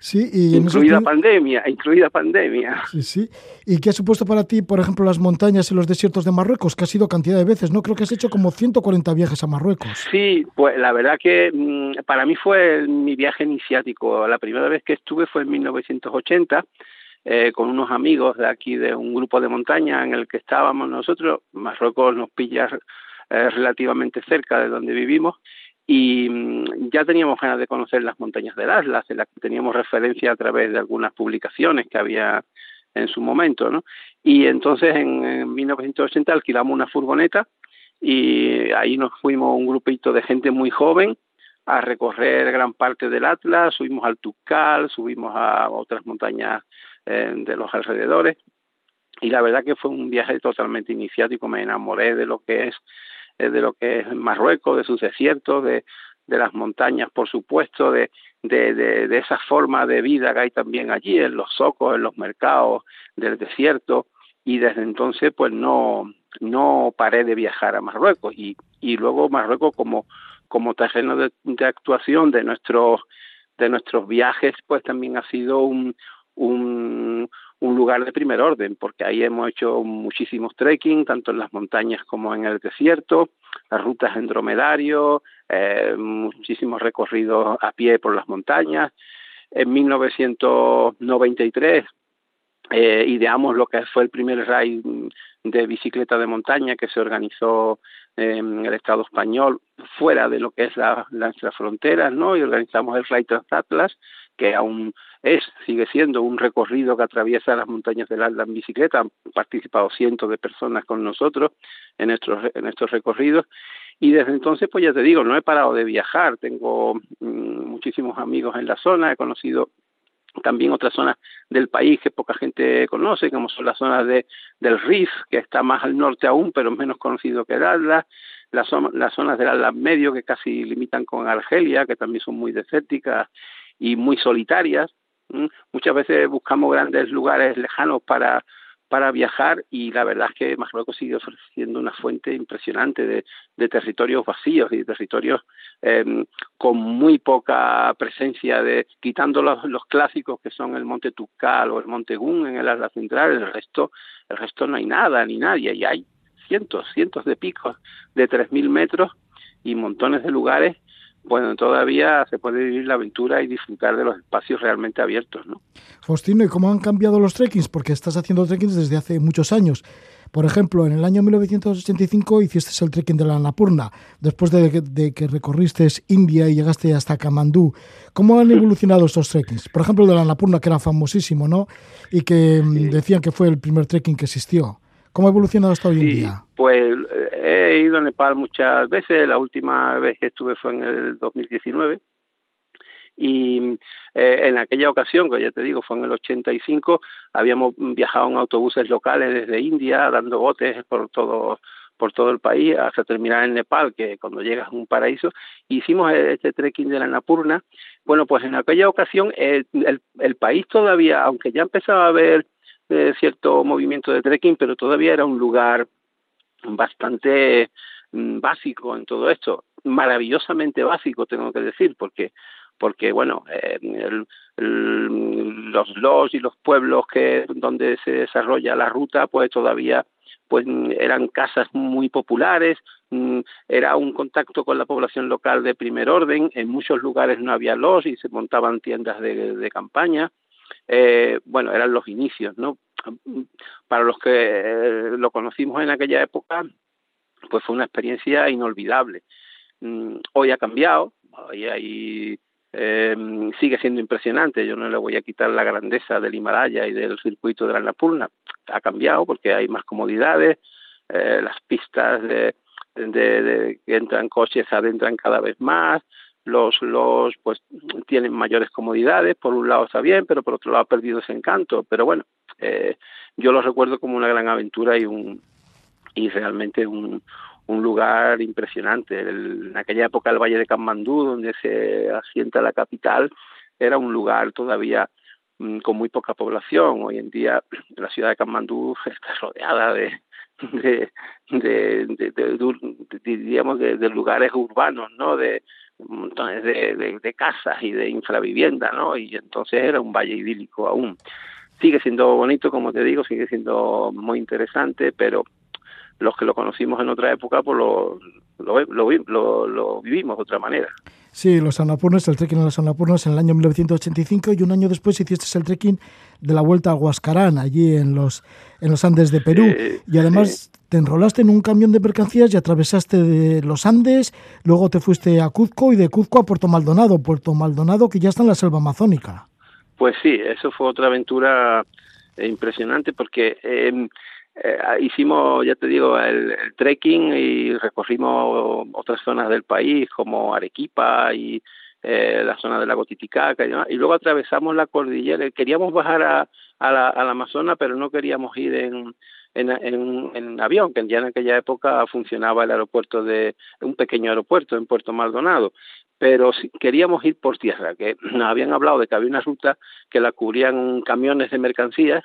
Sí, y incluida pandemia, incluida pandemia. Sí, sí. ¿Y qué ha supuesto para ti, por ejemplo, las montañas y los desiertos de Marruecos, que ha sido cantidad de veces, ¿no? Creo que has hecho como 140 viajes a Marruecos. Sí, pues la verdad que mm, para mí fue mi viaje iniciático. La primera vez que estuve fue en 1980. Eh, con unos amigos de aquí de un grupo de montaña en el que estábamos nosotros. Marruecos nos pilla eh, relativamente cerca de donde vivimos y mm, ya teníamos ganas de conocer las montañas del Atlas, en las que teníamos referencia a través de algunas publicaciones que había en su momento. Y entonces en, 1980 alquilamos una furgoneta y ahí nos fuimos un grupito de gente muy joven a recorrer gran parte del Atlas, subimos al Tukal, subimos a otras montañas eh, de los alrededores. Y la verdad que fue un viaje totalmente iniciático, me enamoré de lo que es de lo que es Marruecos, de sus desiertos, de, de las montañas, por supuesto, de, de, de, esa forma de vida que hay también allí, en los socos, en los mercados del desierto, y desde entonces pues no, no paré de viajar a Marruecos. Y, y luego Marruecos como, como terreno de, de actuación de nuestros de nuestros viajes pues también ha sido un, un, un lugar de primer orden, porque ahí hemos hecho muchísimos trekking, tanto en las montañas como en el desierto, las rutas en dromedario, eh, muchísimos recorridos a pie por las montañas. En 1993 eh, ideamos lo que fue el primer raid de bicicleta de montaña que se organizó en el Estado español fuera de lo que es la, nuestras fronteras, ¿no? Y organizamos el Raid Transatlas, que aún es, sigue siendo un recorrido que atraviesa las montañas del Atlas en bicicleta. Han participado cientos de personas con nosotros en estos, en estos recorridos. Y desde entonces, pues ya te digo, no he parado de viajar. Tengo mm, muchísimos amigos en la zona, he conocido también otras zonas del país que poca gente conoce, como son las zonas de, del Rif, que está más al norte aún, pero menos conocido que el Atlas, las, las zonas del Atlas Medio, que casi limitan con Argelia, que también son muy desérticas y muy solitarias. Muchas veces buscamos grandes lugares lejanos para para viajar y la verdad es que Marruecos sigue ofreciendo una fuente impresionante de, de territorios vacíos y territorios eh, con muy poca presencia de quitando los, clásicos que son el Monte Tukal o el Monte Gun en el Atlas Central el resto el resto no hay nada ni nadie y hay cientos cientos de picos de 3.000 metros y montones de lugares bueno, todavía se puede vivir la aventura y disfrutar de los espacios realmente abiertos, ¿no? Faustino, ¿y cómo han cambiado los trekkings? Porque estás haciendo trekkings desde hace muchos años. Por ejemplo, en el año 1985 hiciste el trekking de la Annapurna, después de que, recorriste India y llegaste hasta Kamandú. ¿Cómo han evolucionado estos trekkings? Por ejemplo, el de la Annapurna, que era famosísimo, ¿no? Y que mm, decían que fue el primer trekking que existió. ¿Cómo ha evolucionado hasta hoy en día? Pues he ido a Nepal muchas veces, la última vez que estuve fue en el 2019 y eh, en aquella ocasión, que ya te digo, fue en el 85, habíamos viajado en autobuses locales desde India, dando botes por todo por todo el país hasta terminar en Nepal, que cuando llegas a un paraíso, hicimos este trekking de la Napurna. Bueno, pues en aquella ocasión el, el, el país todavía, aunque ya empezaba a haber eh, cierto movimiento de trekking, pero todavía era un lugar bastante mm, básico en todo esto, maravillosamente básico tengo que decir, porque porque bueno eh, los los y los pueblos que donde se desarrolla la ruta pues todavía pues eran casas muy populares mm, era un contacto con la población local de primer orden en muchos lugares no había los y se montaban tiendas de, de campaña eh, bueno eran los inicios no para los que eh, lo conocimos en aquella época, pues fue una experiencia inolvidable. mm, hoy ha cambiado, hoy eh, sigue siendo impresionante. Yo no le voy a quitar la grandeza del Himalaya y del circuito de la Annapurna. Ha cambiado porque hay más comodidades, las pistas de, de, que entran coches adentran cada vez más, los los pues tienen mayores comodidades. Por un lado está bien, pero por otro lado ha perdido ese encanto. Pero bueno, eh, yo lo recuerdo como una gran aventura y un y realmente un, un lugar impresionante. en aquella época el Valle de Kamandú, donde se asienta la capital, era un lugar todavía mm, con muy poca población. Hoy en día la ciudad de Kamandú está rodeada de, de, de, de, digamos de, lugares urbanos, ¿no? De montones de, de, casas y de infravivienda, ¿no? Y entonces era un valle idílico aún. Sigue siendo bonito, como te digo, sigue siendo muy interesante, pero los que lo conocimos en otra época, pues lo, lo, lo, vivimos de otra manera. Sí, los Annapurnas, el trekking en los Annapurnas en el año 1985 y un año después hiciste el trekking de la Vuelta a Huascarán, allí en los, en los Andes de Perú. y además te enrolaste en un camión de mercancías y atravesaste de los Andes, luego te fuiste a Cuzco y de Cuzco a Puerto Maldonado, Puerto Maldonado que ya está en la selva amazónica. Pues sí, eso fue otra aventura eh, impresionante porque... Eh, eh, hicimos, ya te digo, el, trekking y recorrimos otras zonas del país como Arequipa y eh, la zona de la Gotiticaca y demás, y luego atravesamos la cordillera. Queríamos bajar a, la, a la Amazonas, pero no queríamos ir en, en, en, en, avión, que ya en aquella época funcionaba el aeropuerto de, un pequeño aeropuerto en Puerto Maldonado, pero queríamos ir por tierra, que nos habían hablado de que había una ruta que la cubrían camiones de mercancías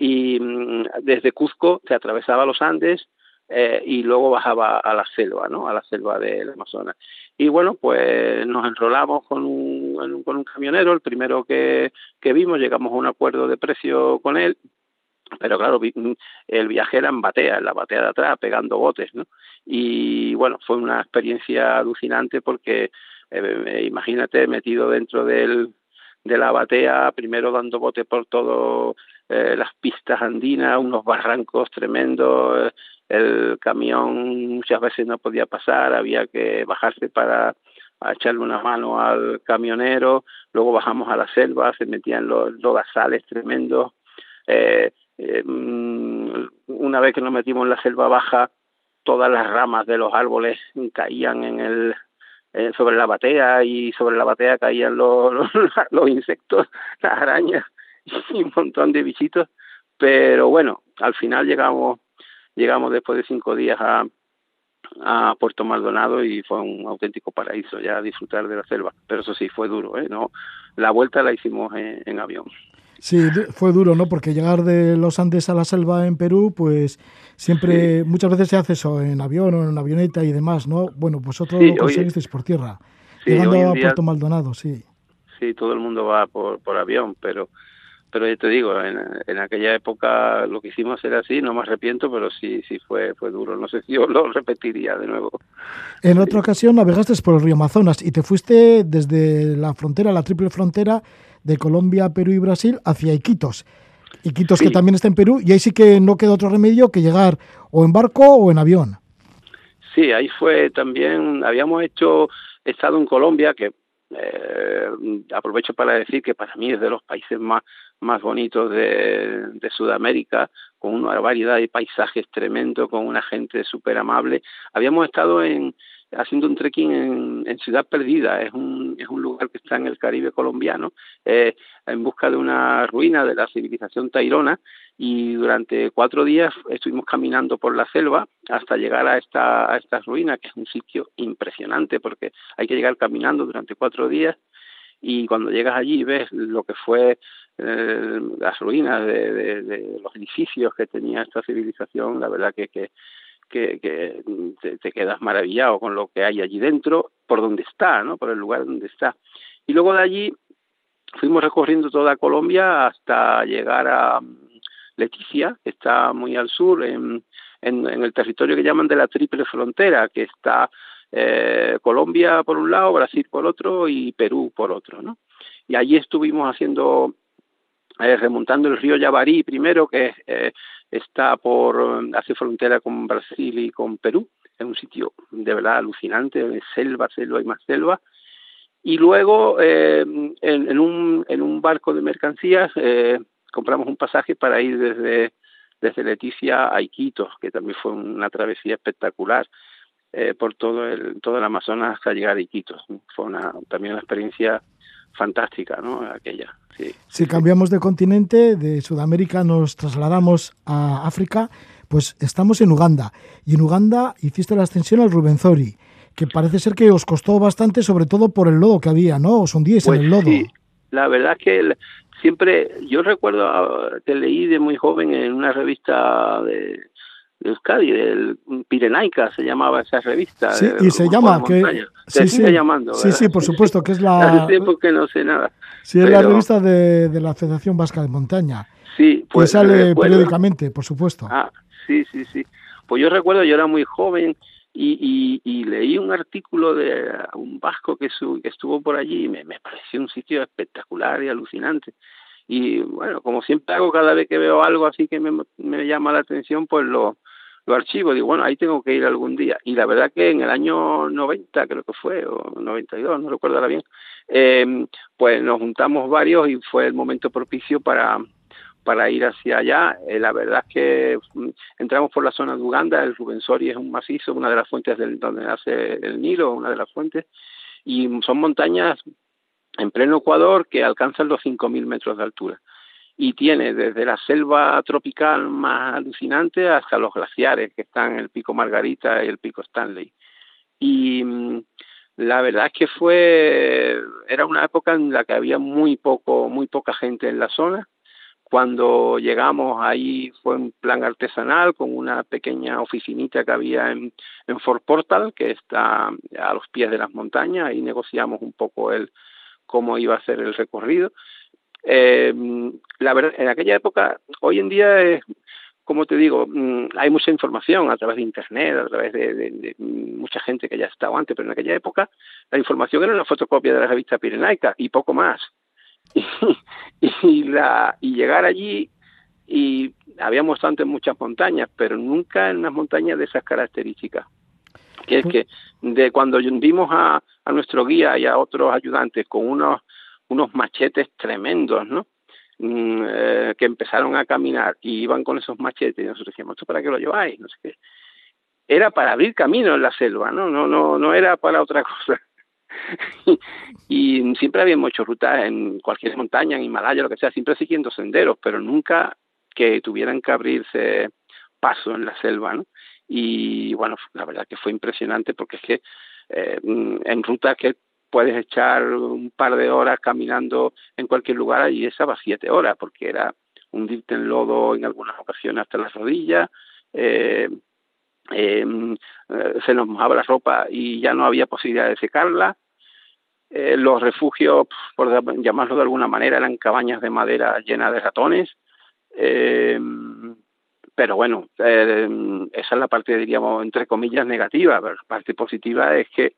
y mm, desde Cuzco se atravesaba los Andes eh, y luego bajaba a la selva, ¿no? A la selva del Amazonas. Y bueno, pues nos enrolamos con un, con un camionero, el primero que, que vimos, llegamos a un acuerdo de precio con él, pero claro, mm, el viaje era en batea, en la batea de atrás, pegando botes, ¿no? Y bueno, fue una experiencia alucinante porque eh, imagínate metido dentro del, de la batea, primero dando bote por todo eh, las pistas andinas, unos barrancos tremendos, el camión muchas veces no podía pasar, había que bajarse para echarle una mano al camionero, luego bajamos a la selva, se metían los lodazales tremendos, eh, eh, mm, una vez que nos metimos en la selva baja, todas las ramas de los árboles caían en el eh, sobre la batea y sobre la batea caían los, los, insectos, las arañas y un montón de bichitos, pero bueno, al final llegamos llegamos después de cinco días a, a Puerto Maldonado y fue un auténtico paraíso ya disfrutar de la selva, pero eso sí fue duro, ¿eh? No, la vuelta la hicimos en avión. Sí, fue duro, ¿no? Porque llegar de los Andes a la selva en Perú, pues siempre, muchas veces se hace eso en avión o en avioneta y demás, ¿no? Bueno, pues otro lo conseguisteis por tierra, llegando a Puerto Maldonado, sí. Sí, todo el mundo va por, por avión, pero pero ya te digo, en, en, aquella época lo que hicimos era así, no me arrepiento, pero sí, sí fue, fue duro. No sé si yo lo repetiría de nuevo. En otra ocasión navegaste por el río Amazonas y te fuiste desde la frontera, la triple frontera, de Colombia, Perú y Brasil hacia Iquitos. Iquitos que también está en Perú y ahí sí que no queda otro remedio que llegar o en barco o en avión. Sí, ahí fue también, habíamos hecho, estado en Colombia, que eh, aprovecho para decir que para mí es de los países más, más bonitos de, Sudamérica, con una variedad de paisajes tremendo, con una gente súper amable. Habíamos estado en, haciendo un trekking en, en, Ciudad Perdida, es un, es un lugar que está en el Caribe colombiano, eh, en busca de una ruina de la civilización tairona y durante cuatro días estuvimos caminando por la selva hasta llegar a esta, a esta ruina, que es un sitio impresionante porque hay que llegar caminando durante cuatro días y cuando llegas allí ves lo que fue eh, las ruinas de, los edificios que tenía esta civilización, la verdad que, te, quedas maravillado con lo que hay allí dentro, por donde está, ¿no? Por el lugar donde está. Y luego de allí fuimos recorriendo toda Colombia hasta llegar a mm, Leticia, que está muy al sur, en, en, en el territorio que llaman de la triple frontera, que está eh, Colombia por un lado, Brasil por otro y Perú por otro, ¿no? Y allí estuvimos haciendo, eh, remontando el río Yabarí primero, que eh, está por, hace frontera con Brasil y con Perú, es un sitio de verdad alucinante, selva, selva y más selva. Y luego eh, en, un, en un barco de mercancías compramos un pasaje para ir desde, desde Leticia a Iquitos, que también fue una travesía espectacular por todo el, todo el Amazonas hasta llegar a Iquitos. Fue una, también una experiencia fantástica, ¿no? Aquella. Sí. Si cambiamos de continente, de Sudamérica nos trasladamos a África, pues estamos en Uganda. Y en Uganda hiciste la ascensión al Rubenzori, que parece ser que os costó bastante, sobre todo por el lodo que había, ¿no? Os hundíais en Pues el lodo. sí, la verdad es que el- siempre, yo recuerdo ah, que leí de muy joven en una revista de Euskadi, del Pirenaica se llamaba esa revista. Sí, de y se llama, que montaña. sí, sigue llamando, sí, ¿verdad? sí, por supuesto, que es Hace la, tiempo que no sé nada. sí, es la revista de, de la Federación Vasca de Montaña, Sí, que pues sale recuerdo- periódicamente, por supuesto. Ah, sí, sí, sí. Pues yo recuerdo, yo era muy joven y, y, y leí un artículo de un vasco que, su- que estuvo por allí y me, me pareció un sitio espectacular y alucinante. Y bueno, como siempre hago cada vez que veo algo así que me, me llama la atención, pues lo, lo archivo. Digo, bueno, ahí tengo que ir algún día. Y la verdad que en el año 90, creo que fue, o 92, no recuerdo ahora bien, eh, pues nos juntamos varios y fue el momento propicio para para ir hacia allá. Eh, la verdad es que mm, entramos por la zona de Uganda, el Rubensori es un macizo, una de las fuentes del, donde nace el Nilo, una de las fuentes, y son montañas en pleno Ecuador que alcanzan los 5.000 metros de altura. Y tiene desde la selva tropical más alucinante hasta los glaciares que están en el pico Margarita y el pico Stanley. Y mm, la verdad es que fue, era una época en la que había muy poco, muy poca gente en la zona. Cuando llegamos ahí fue un plan artesanal con una pequeña oficinita que había en, en Fort Portal, que está a los pies de las montañas, y negociamos un poco el cómo iba a ser el recorrido. Eh, la verdad, en aquella época, hoy en día es, como te digo, mm, hay mucha información a través de internet, a través de, de, de mucha gente que ya estaba antes, pero en aquella época la información era una fotocopia de la revista Pirenaica y poco más. Y, y, la, y llegar allí y habíamos estado en muchas montañas, pero nunca en unas montañas de esas características. Que es que de cuando vimos a, a nuestro guía y a otros ayudantes con unos, unos machetes tremendos, ¿no? Mm, eh, que empezaron a caminar y iban con esos machetes y nosotros decíamos, ¿esto para qué lo lleváis? No sé qué. Era para abrir camino en la selva, ¿no? No, no, no era para otra cosa. y siempre habíamos hecho rutas en cualquier montaña, en Himalaya, lo que sea, siempre siguiendo senderos, pero nunca que tuvieran que abrirse paso en la selva, ¿no? Y bueno, la verdad que fue impresionante porque es que eh, en rutas que puedes echar un par de horas caminando en cualquier lugar y esa va siete horas porque era hundirte en lodo en algunas ocasiones hasta las rodillas, eh, eh, se nos mojaba la ropa y ya no había posibilidad de secarla. Eh, los refugios, por llamarlo de alguna manera, eran cabañas de madera llenas de ratones. Eh, pero bueno, esa es la parte, diríamos, entre comillas, negativa. La parte positiva es que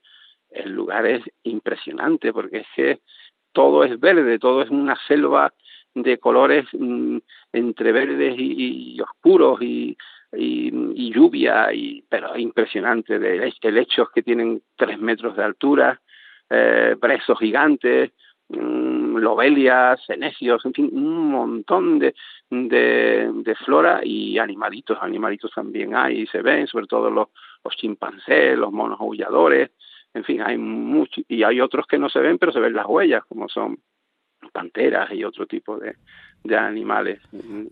el lugar es impresionante porque es que todo es verde, todo es una selva de colores mmm, entre verdes y, oscuros y, lluvia, y, pero impresionante, de helechos que tienen tres metros de altura, eh, brezos gigantes, mmm, lobelias, cenecios, en fin, un montón de, de, de, flora y animalitos, animalitos también hay, y se ven, sobre todo los, los chimpancés, los monos aulladores, en fin, hay mucho, y hay otros que no se ven, pero se ven las huellas, como son panteras y otro tipo de, de animales.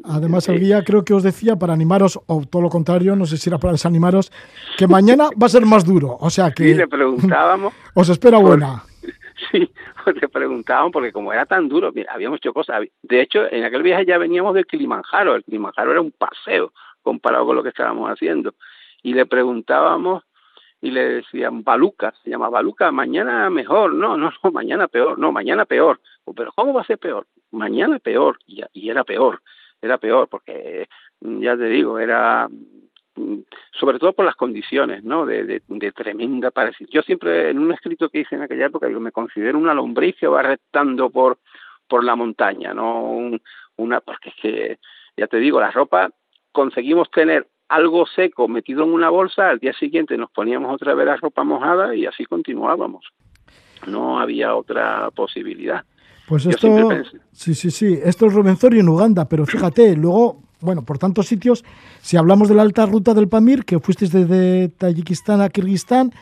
Además, el guía creo que os decía para animaros, o todo lo contrario, no sé si era para desanimaros, que mañana va a ser más duro. O sea que. Sí, le preguntábamos. Os espera buena. Sí, le preguntábamos, porque como era tan duro, mira, habíamos hecho cosas. De hecho, en aquel viaje ya veníamos del Kilimanjaro. El Kilimanjaro era un paseo comparado con lo que estábamos haciendo. Y le preguntábamos y le decían Baluca, se llama Baluca, mañana mejor, no, no, no, mañana peor, no, mañana peor, pero ¿cómo va a ser peor? Mañana peor, y, y era peor, era peor, porque ya te digo, era sobre todo por las condiciones, ¿no? De, de, tremenda parecida. Yo siempre, en un escrito que hice en aquella época, digo, me considero una lombriz que va rectando por, por la montaña, ¿no? Un, una, porque es que, ya te digo, la ropa conseguimos tener algo seco metido en una bolsa, al día siguiente nos poníamos otra vez la ropa mojada y así continuábamos. No había otra posibilidad. Pues esto, sí, sí, sí, esto es Rubenzorio en Uganda, pero fíjate, luego, bueno, por tantos sitios, si hablamos de la alta ruta del Pamir, que fuisteis desde Tayikistán a Kirguistán,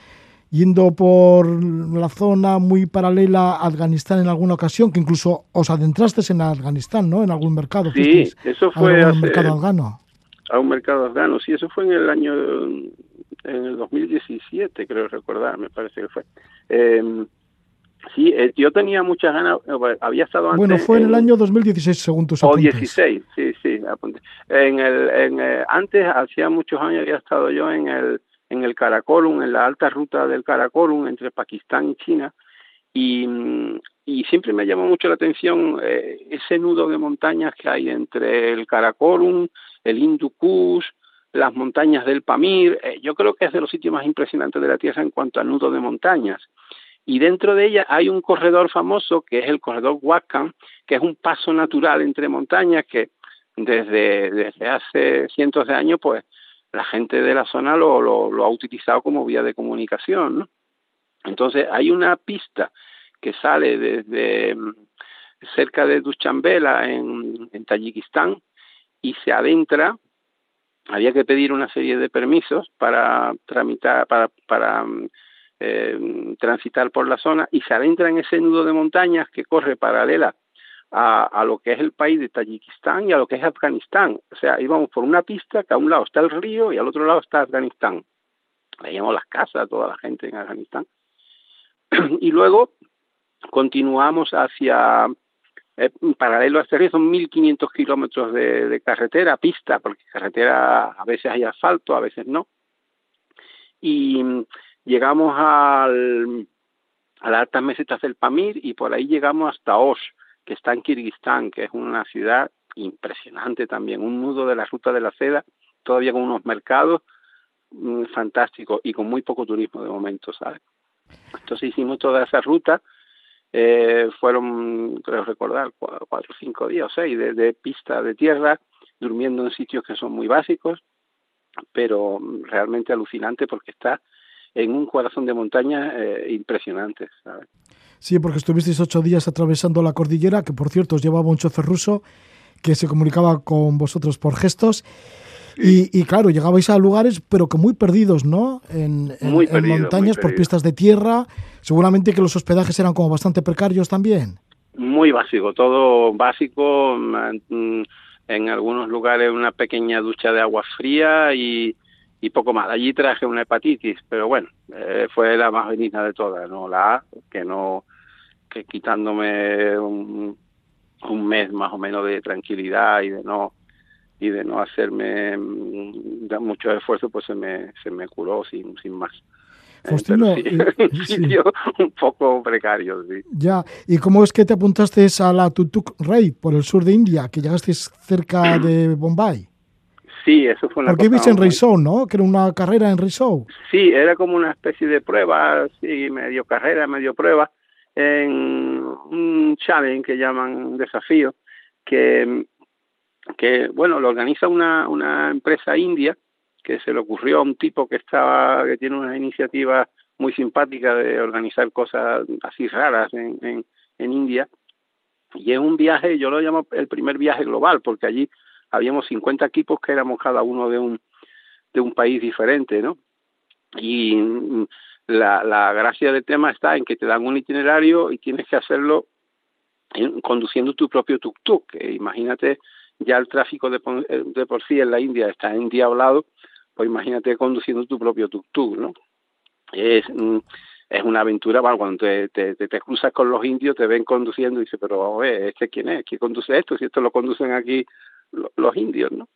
yendo por la zona muy paralela a Afganistán en alguna ocasión, que incluso os adentraste en Afganistán, ¿no? En algún mercado. Sí, eso fue un mercado afgano. A un mercado afgano, sí, eso fue en el año, en el 2017, creo recordar, me parece que fue. Eh, Sí, eh, yo tenía muchas ganas, eh, había estado antes... Bueno, fue en, el año 2016, según tus apuntes. O 16, sí, sí, En el, en, eh, antes, hacía muchos años, había estado yo en el, en el Karakorum, en la alta ruta del Karakorum, entre Pakistán y China, y, y siempre me llamó mucho la atención ese nudo de montañas que hay entre el Karakorum, el Hindu Kush, las montañas del Pamir. yo creo que es de los sitios más impresionantes de la Tierra en cuanto a nudo de montañas y dentro de ella hay un corredor famoso que es el corredor Wakkan, que es un paso natural entre montañas que desde, desde hace cientos de años pues la gente de la zona lo, lo, ha utilizado como vía de comunicación. Entonces hay una pista que sale desde mm, cerca de Duchambela en, en Tayikistán y se adentra había que pedir una serie de permisos para tramitar para para mm, eh, transitar por la zona y se adentra en ese nudo de montañas que corre paralela a, a, lo que es el país de Tayikistán y a lo que es Afganistán. O sea, íbamos por una pista que a un lado está el río y al otro lado está Afganistán. Veíamos las casas, toda la gente en Afganistán. y luego continuamos hacia, eh, paralelo a este río, son 1.500 kilómetros de, carretera, pista, porque carretera a veces hay asfalto, a veces no. Y llegamos al, a las altas mesetas del Pamir y por ahí llegamos hasta Osh, que está en Kirguistán, que es una ciudad impresionante también, un nudo de la ruta de la seda, todavía con unos mercados mm, fantásticos y con muy poco turismo de momento, ¿sabes? Entonces hicimos toda esa ruta, eh, fueron, creo recordar, cuatro, cinco días o seis de, de pista de tierra, durmiendo en sitios que son muy básicos, pero realmente alucinante porque está en un corazón de montaña eh, impresionante. ¿sabes? Sí, porque estuvisteis ocho días atravesando la cordillera, que por cierto os llevaba un chofer ruso que se comunicaba con vosotros por gestos. Y, claro, llegabais a lugares, pero que muy perdidos, ¿no? En, montañas, por pistas de tierra. Seguramente que los hospedajes eran como bastante precarios también. Muy básico, todo básico. Mm, en algunos lugares una pequeña ducha de agua fría y, y poco más. Allí traje una hepatitis, pero bueno, eh, fue la más benigna de todas, ¿no? La A, que no, que quitándome un, un mes más o menos de tranquilidad y de no y de no hacerme mm, mucho esfuerzo, pues se me, se me curó sin, sin más. Eh, Faustino, un poco precario, sí. Ya, ¿y cómo es que te apuntaste a la Tutuk Rey por el sur de India, que llegaste cerca de Bombay? Sí, eso fue una Porque viste en Rizou, ¿no? Que era una carrera en Rizou. Sí, era como una especie de prueba, sí, medio carrera, medio prueba, en un challenge que llaman desafío, que, que bueno, lo organiza una, una empresa india que se le ocurrió a un tipo que estaba, que tiene una iniciativa muy simpática de organizar cosas así raras en, en, en India. Y es un viaje, yo lo llamo el primer viaje global, porque allí habíamos 50 equipos que éramos cada uno de un, de un país diferente, ¿no? Y mm, la, la gracia del tema está en que te dan un itinerario y tienes que hacerlo conduciendo tu propio tuk-tuk. imagínate, ya el tráfico de, de por sí en la India está endiablado, pues imagínate conduciendo tu propio tuk-tuk, ¿no? Es, mm, es una aventura, bueno, cuando te, te, te, cruzas con los indios, te ven conduciendo y dices, pero a ¿este quién es? ¿Quién conduce esto? Si esto lo conducen aquí los indios, ¿no?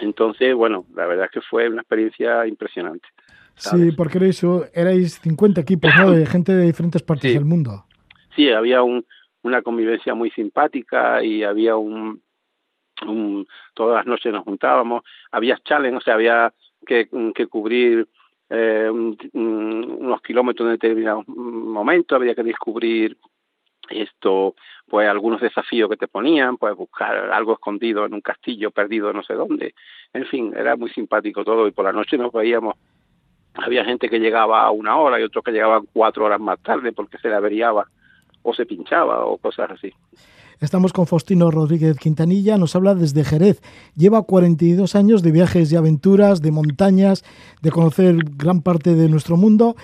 Entonces, bueno, la verdad es que fue una experiencia impresionante. Sí, porque erais, erais 50 equipos, ¿no? De gente de diferentes partes del mundo. Sí, había un, una convivencia muy simpática y había un, un, todas las noches nos juntábamos, había challenge, o sea, había que, que cubrir eh, unos kilómetros en determinados momentos, había que descubrir esto pues algunos desafíos que te ponían, pues buscar algo escondido en un castillo perdido no sé dónde, en fin, era muy simpático todo y por la noche nos veíamos, había gente que llegaba a una hora y otros que llegaban cuatro horas más tarde porque se le averiaba o se pinchaba o cosas así. Estamos con Faustino Rodríguez Quintanilla, nos habla desde Jerez. Lleva 42 años de viajes y aventuras, de montañas, de conocer gran parte de nuestro mundo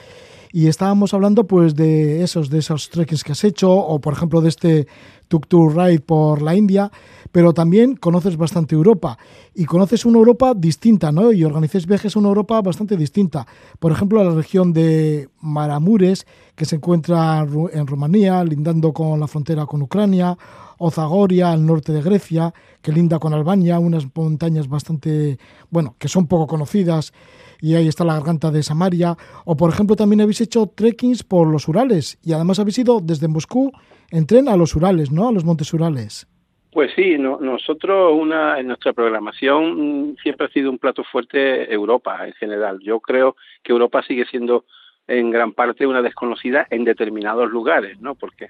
y estábamos hablando pues de esos de esos trekkings que has hecho o por ejemplo de este tuk tuk ride por la India, pero también conoces bastante Europa y conoces una Europa distinta, ¿no? Y organizas viajes a una Europa bastante distinta. Por ejemplo, a la región de Maramures, que se encuentra en Rumanía, lindando con la frontera con Ucrania, o Zagoria, al norte de Grecia, que linda con Albania, unas montañas bastante, bueno, que son poco conocidas y ahí está la garganta de Samaria. O, por ejemplo, también habéis hecho trekkings por los Urales y además habéis ido desde Moscú en tren a los Urales, ¿no? A los montes Urales. Pues sí, nosotros una, en nuestra programación siempre ha sido un plato fuerte Europa en general. Yo creo que Europa sigue siendo en gran parte una desconocida en determinados lugares, ¿no? Porque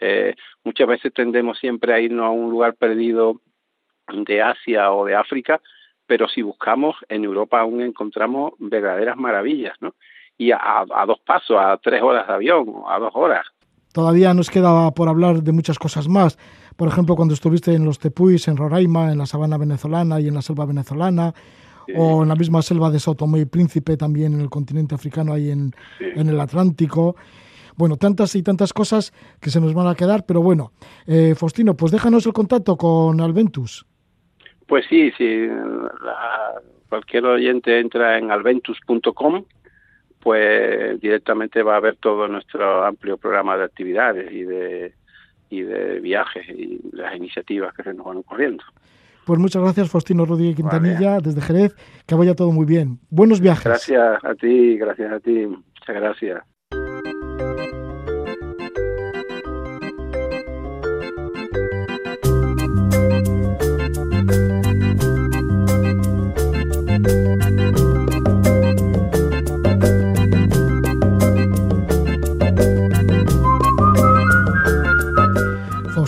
eh, muchas veces tendemos siempre a irnos a un lugar perdido de Asia o de África pero si buscamos en Europa aún encontramos verdaderas maravillas, ¿no? Y a, dos pasos, a tres horas de avión, a dos horas. Todavía nos queda por hablar de muchas cosas más. Por ejemplo, cuando estuviste en los Tepuis, en Roraima, en la sabana venezolana y en la selva venezolana, o en la misma selva de Sao Tomé y Príncipe, también en el continente africano, ahí en, en el Atlántico. Bueno, tantas y tantas cosas que se nos van a quedar, pero bueno, eh, Faustino, pues déjanos el contacto con Alventus. Pues sí, si cualquier oyente entra en alventus.com, pues directamente va a ver todo nuestro amplio programa de actividades y de, y de viajes y las iniciativas que se nos van ocurriendo. Pues muchas gracias, Faustino Rodríguez Quintanilla, desde Jerez. Que vaya todo muy bien. Buenos viajes. Gracias a ti, gracias a ti. Muchas gracias.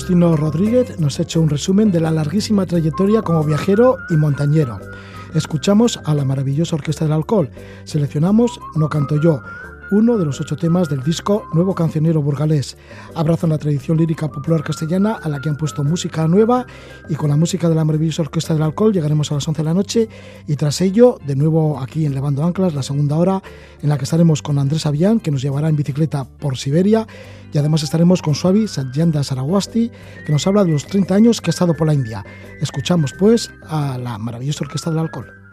Faustino Rodríguez nos ha hecho un resumen de la larguísima trayectoria como viajero y montañero. Escuchamos a la maravillosa Orquesta del Alcohol. Seleccionamos No canto yo, uno de los ocho temas del disco Nuevo Cancionero Burgalés. Abrazan la tradición lírica popular castellana a la que han puesto música nueva y con la música de la maravillosa Orquesta del Alcohol llegaremos a las 11 de la noche y tras ello, de nuevo aquí en Levando Anclas, la segunda hora en la que estaremos con Andrés Avián, que nos llevará en bicicleta por Siberia y además estaremos con Suavi Satyanda Sarawasti, que nos habla de los 30 años que ha estado por la India. Escuchamos pues a la maravillosa Orquesta del Alcohol.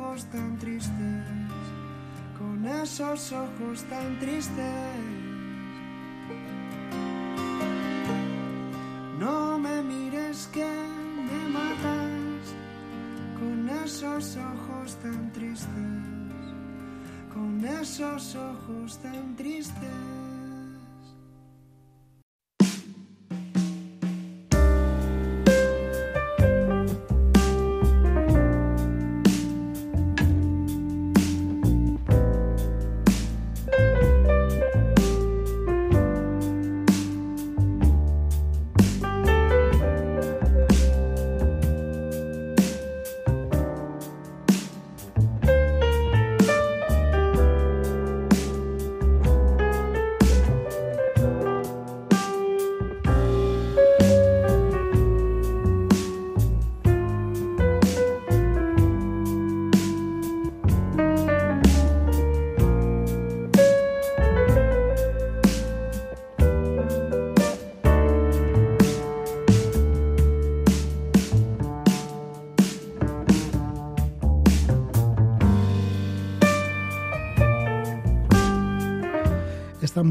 Ojos tan tristes, con esos ojos tan tristes. No me mires que me matas con esos ojos tan tristes, con esos ojos tan tristes.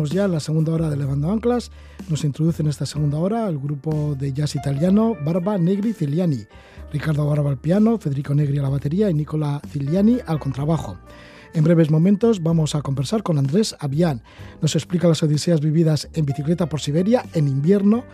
Ya en la segunda hora de Levando Anclas. Nos introduce en esta segunda hora el grupo de jazz italiano Barba Negri Ciliani. Ricardo Barba al piano, Federico Negri a la batería y Nicola Ciliani al contrabajo. En breves momentos vamos a conversar con Andrés Avián. Nos explica las odiseas vividas en bicicleta por Siberia en invierno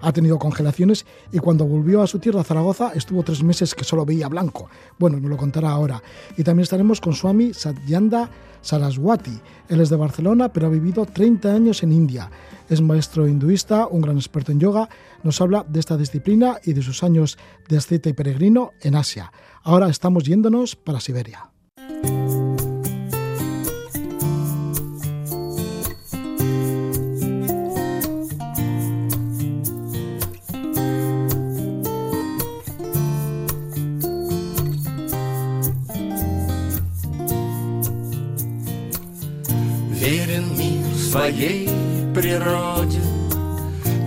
ha tenido congelaciones y cuando volvió a su tierra, Zaragoza, estuvo tres meses que solo veía blanco. Bueno, nos lo contará ahora. Y también estaremos con Swami Satyanda Saraswati. Él es de Barcelona, pero ha vivido 30 años en India. Es maestro hinduista, un gran experto en yoga. Nos habla de esta disciplina y de sus años de asceta y peregrino en Asia. Ahora estamos yéndonos para Siberia. Своей природе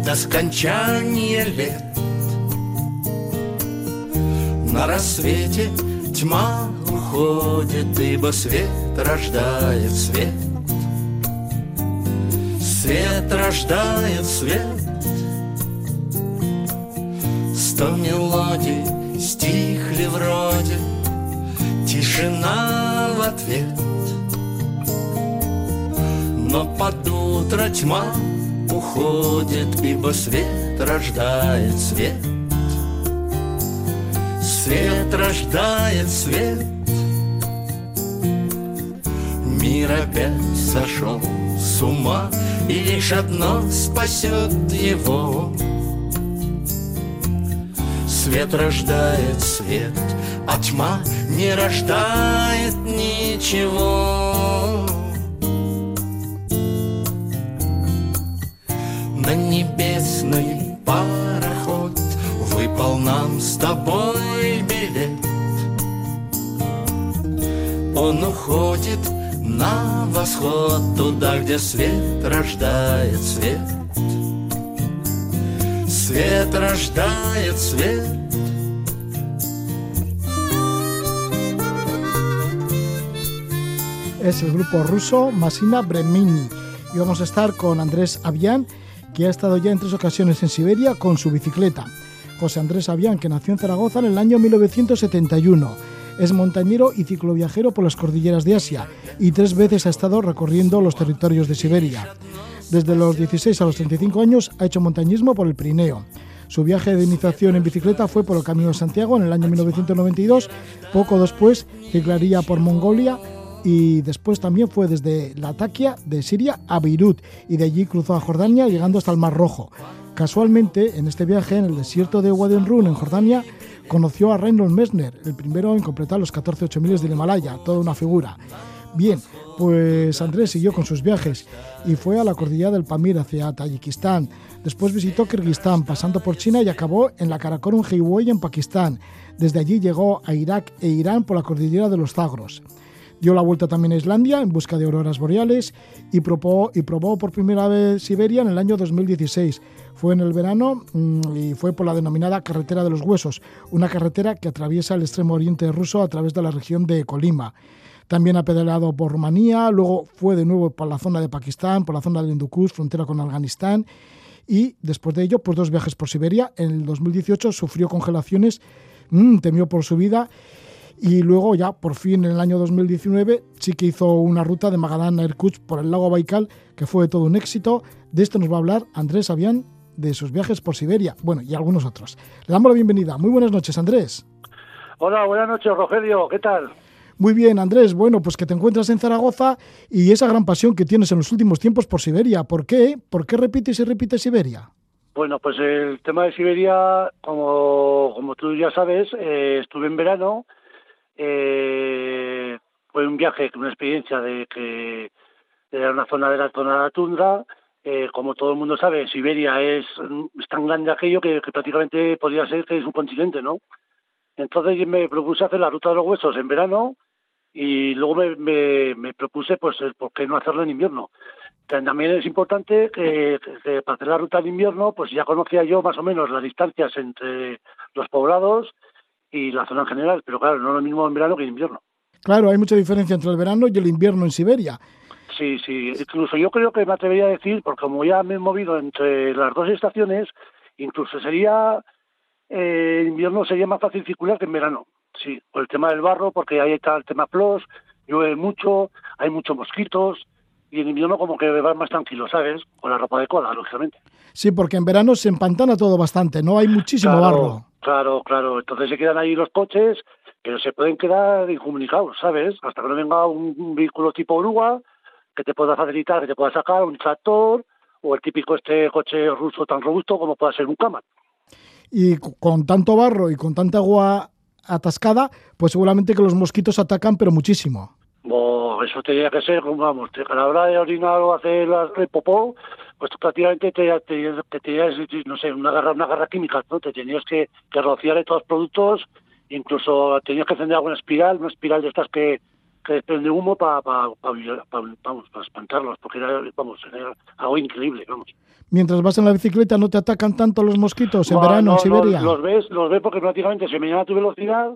до скончания лет. На рассвете тьма уходит, ибо свет рождает свет. Свет рождает свет. Сто мелодий стихли вроде, тишина в ответ. Но под утро тьма уходит, ибо свет рождает свет. Свет рождает свет. Мир опять сошел с ума, и лишь одно спасет его. Свет рождает свет, а тьма не рождает ничего. На небесный пароход. Выпал нам с тобой билет. Он уходит на восход Туда, где свет рождает свет. Свет rождает свет. Es el grupo ruso Masina Bremini. Y vamos a estar con Andrés Avián que ha estado ya en tres ocasiones en Siberia con su bicicleta. José Andrés Avián, que nació en Zaragoza en el año 1971. Es montañero y cicloviajero por las cordilleras de Asia y tres veces ha estado recorriendo los territorios de Siberia. Desde los 16 a los 35 años ha hecho montañismo por el Pirineo. Su viaje de iniciación en bicicleta fue por el Camino de Santiago en el año 1992. Poco después ciclaría por Mongolia y después también fue desde Latakia de Siria a Beirut y de allí cruzó a Jordania llegando hasta el Mar Rojo. Casualmente, en este viaje en el desierto de Wadi Run en Jordania, conoció a Reinhold Messner, el primero en completar los 14 miles del Himalaya, toda una figura. Bien, pues Andrés siguió con sus viajes y fue a la cordillera del Pamir hacia Tayikistán. Después visitó Kirguistán, pasando por China y acabó en la Karakorum Highway en Pakistán. Desde allí llegó a Irak e Irán por la cordillera de los Zagros. Dio la vuelta también a Islandia en busca de auroras boreales y probó, y probó por primera vez Siberia en el año 2016. Fue en el verano mm, y fue por la denominada Carretera de los Huesos, una carretera que atraviesa el extremo oriente ruso a través de la región de Colima. También ha pedaleado por Rumanía, luego fue de nuevo por la zona de Pakistán, por la zona del Hindukush, frontera con Afganistán, y después de ello, pues dos viajes por Siberia. En el 2018 sufrió congelaciones, mm, temió por su vida y luego ya por fin en el año 2019 sí que hizo una ruta de Magadán a Irkutsk por el lago Baikal que fue todo un éxito. De esto nos va a hablar Andrés Avián de sus viajes por Siberia, bueno, y algunos otros. Le damos la bienvenida. Muy buenas noches, Andrés. Hola, buenas noches, Rogelio. ¿Qué tal? Muy bien, Andrés. Bueno, pues que te encuentras en Zaragoza y esa gran pasión que tienes en los últimos tiempos por Siberia. ¿Por qué? ¿Por qué repites y repites Siberia? Bueno, pues el tema de Siberia, como, como tú ya sabes, eh, estuve en verano. Eh, fue un viaje, una experiencia de que era una zona de la zona de la tundra. Eh, como todo el mundo sabe, Siberia es, es tan grande aquello que, que, prácticamente podría ser que es un continente, ¿no? Entonces me propuse hacer la ruta de los huesos en verano y luego me, propuse pues por qué no hacerlo en invierno. También es importante que, para hacer la ruta en invierno pues ya conocía yo más o menos las distancias entre los poblados y la zona en general, pero claro, no lo mismo en verano que en invierno. Claro, hay mucha diferencia entre el verano y el invierno en Siberia. Sí, sí, incluso yo creo que me atrevería a decir, porque como ya me he movido entre las dos estaciones, incluso sería, eh, invierno sería más fácil circular que en verano. Sí, por el tema del barro, porque ahí está el tema PLOS, llueve mucho, hay muchos mosquitos, y en invierno como que va más tranquilo, ¿sabes? Con la ropa de cola, lógicamente. Sí, porque en verano se empantana todo bastante, ¿no? Hay muchísimo barro. Claro, claro. Entonces se quedan ahí los coches, pero se pueden quedar incomunicados, ¿sabes? Hasta que no venga un, vehículo tipo oruga que te pueda facilitar, que te pueda sacar un tractor o el típico este coche ruso tan robusto como pueda ser un Kaman. Y con tanto barro y con tanta agua atascada, pues seguramente que los mosquitos atacan, pero muchísimo. Eso tenía que ser, vamos, a la hora de orinar o hacer el popó, pues prácticamente te, te, tenías, no sé, una garra, una garra química, ¿no? Te tenías que, que rociar de todos los productos, incluso tenías que encender alguna espiral, una espiral de estas que, que desprende humo para pa, pa, para espantarlos, porque era, vamos, era algo increíble, vamos. Mientras vas en la bicicleta, ¿no te atacan tanto los mosquitos en verano en Siberia? los ves, los ves porque prácticamente se me llena tu velocidad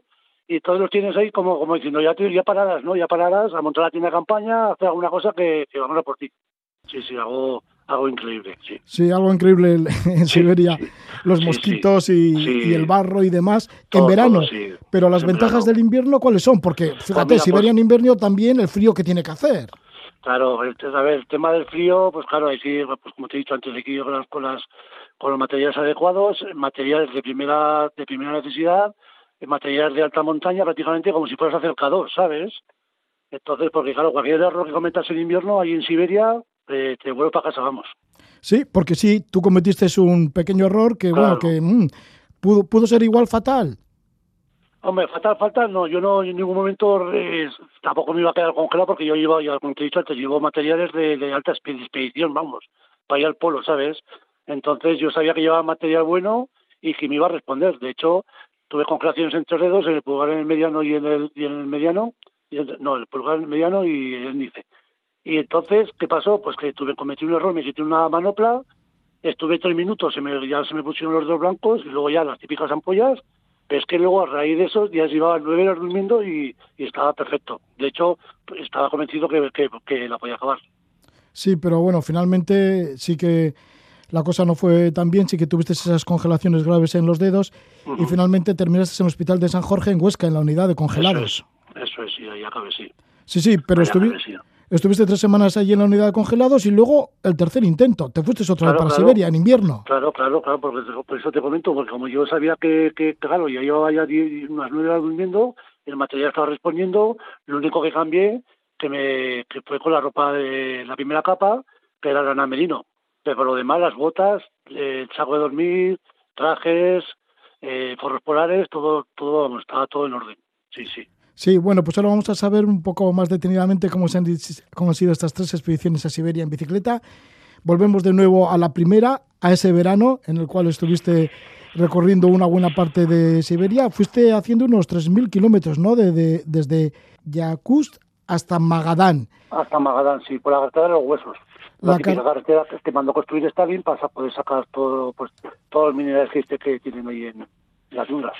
y todos los tienes ahí como, como diciendo, ya, ya paradas, ¿no? Ya paradas, a montar la tienda de campaña, a hacer alguna cosa que, que vamos a por ti. Sí, sí, algo, algo increíble, sí. Sí, algo increíble en Siberia. Los mosquitos y, el barro y demás en verano. Pero las ventajas del invierno, ¿cuáles son? Porque, pues fíjate, Siberia pues en invierno también el frío que tiene que hacer. Claro, el, a ver, el tema del frío, pues claro, hay que, pues como te he dicho antes, hay que ir con, las, con, las, con los materiales adecuados, materiales de primera, de primera necesidad, materiales de alta montaña, prácticamente como si fueras acercador, ¿sabes? Entonces, porque claro, cualquier error que cometas en invierno, ahí en Siberia, eh, te vuelvo para casa, vamos. Sí, porque sí, tú cometiste un pequeño error que, bueno, que mm, pudo, pudo ser igual fatal. Hombre, fatal, fatal, no, yo no en ningún momento eh, tampoco me iba a quedar congelado porque yo llevo, ya como te he dicho antes, llevo materiales de, de alta expedición, vamos, para ir al polo, ¿sabes? Entonces yo sabía que llevaba material bueno y que me iba a responder. De hecho, tuve congelaciones en tres dedos, en el pulgar en el mediano y en el, y en el mediano, y no, el pulgar en el mediano y el índice. Y entonces, ¿qué pasó? Pues que tuve, cometí un error, me quité una manopla, estuve tres minutos, se me, ya se me pusieron los dos blancos y luego ya las típicas ampollas, pero es que luego a raíz de eso ya llevaba nueve horas durmiendo y, estaba perfecto. De hecho, estaba convencido que, que, la podía acabar. Sí, pero bueno, finalmente sí que la cosa no fue tan bien, sí que tuviste esas congelaciones graves en los dedos y finalmente terminaste en el hospital de San Jorge en Huesca, en la unidad de congelados. Eso es, eso es sí, ahí acabé, sí. Sí, sí, pero estuvi- sí. estuviste tres semanas allí en la unidad de congelados y luego el tercer intento. Te fuiste otra vez Claro, para claro. Siberia en invierno. Claro, claro, claro, porque por eso te comento, porque como yo sabía que, que claro, ya llevaba ya unas nueve horas durmiendo, el material estaba respondiendo, lo único que cambié, que me que fue con la ropa de la primera capa, que era lana merino, pero por lo demás, las botas, el saco de dormir, trajes, eh, forros polares, todo, todo, vamos, estaba todo en orden, sí, sí. Sí, bueno, pues ahora vamos a saber un poco más detenidamente cómo, se han, cómo han sido estas tres expediciones a Siberia en bicicleta. Volvemos de nuevo a la primera, a ese verano en el cual estuviste recorriendo una buena parte de Siberia. Fuiste haciendo unos 3.000 kilómetros, ¿no? De, de- desde Yakutsk hasta Magadán. Hasta Magadán, sí, por la carretera de los huesos. La, típica carretera que mandó construir Stalin para poder sacar todo, pues, todos los minerales que, este- que tienen ahí en, en las yungas.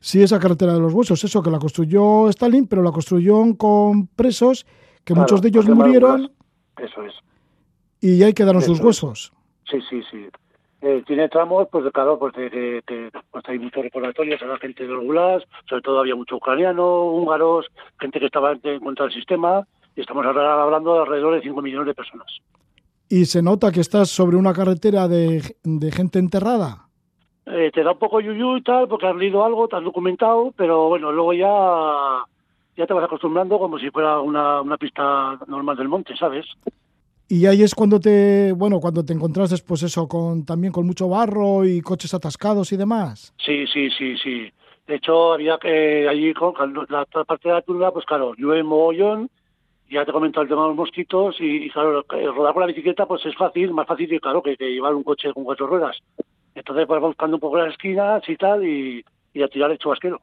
Sí, esa carretera de los huesos, eso que la construyó Stalin, pero la construyó con presos, que Claro, muchos de ellos murieron. Eso es. y ahí quedaron Eso sus es. huesos. Sí, sí, sí. Eh, tiene tramos, pues, de claro, pues, de, de- de- pues hay muchos recordatorios a la gente de los gulags, sobre todo había mucho ucraniano, húngaros, gente que estaba en contra del sistema, y estamos ahora hablando de alrededor de 5 millones de personas. Y se nota que estás sobre una carretera de, de gente enterrada. Eh, te da un poco yuyu y tal, porque has leído algo, te has documentado, pero bueno, luego ya, ya te vas acostumbrando como si fuera una, una pista normal del monte, ¿sabes? Y ahí es cuando te, bueno, cuando te encontraste, pues eso, con también con mucho barro y coches atascados y demás. Sí, sí, sí, sí. De hecho, había que allí con la otra parte de la tundra, pues claro, llueve mogollón, ya te he comentado el tema de los mosquitos, y, y claro, rodar con la bicicleta pues es fácil, más fácil que claro que, que llevar un coche con cuatro ruedas. Entonces pues buscando un poco las esquinas y tal, y, y a tirar el chubasquero.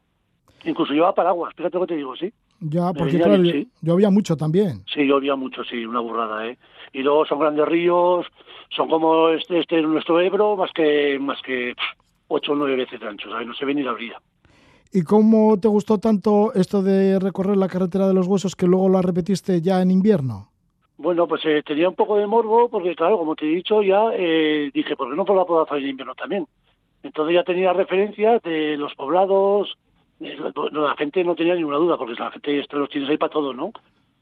Incluso llevaba paraguas, fíjate lo que te digo, sí. Ya, porque venía claro, sí. llovía mucho también. Sí, llovía mucho, sí, una burrada, ¿eh? Y luego son grandes ríos, son como este, este nuestro Ebro, más que más que ocho o nueve veces de ancho, ¿sabes? No se ve ni la orilla. ¿Y cómo te gustó tanto esto de recorrer la carretera de los huesos que luego la repetiste ya en invierno? Bueno, pues eh, tenía un poco de morbo, porque claro, como te he dicho, ya eh, dije, ¿por qué no la puedo hacer en invierno también? Entonces ya tenía referencias de los poblados, la, gente no tenía ninguna duda, porque la gente esto los tienes ahí para todo, ¿no?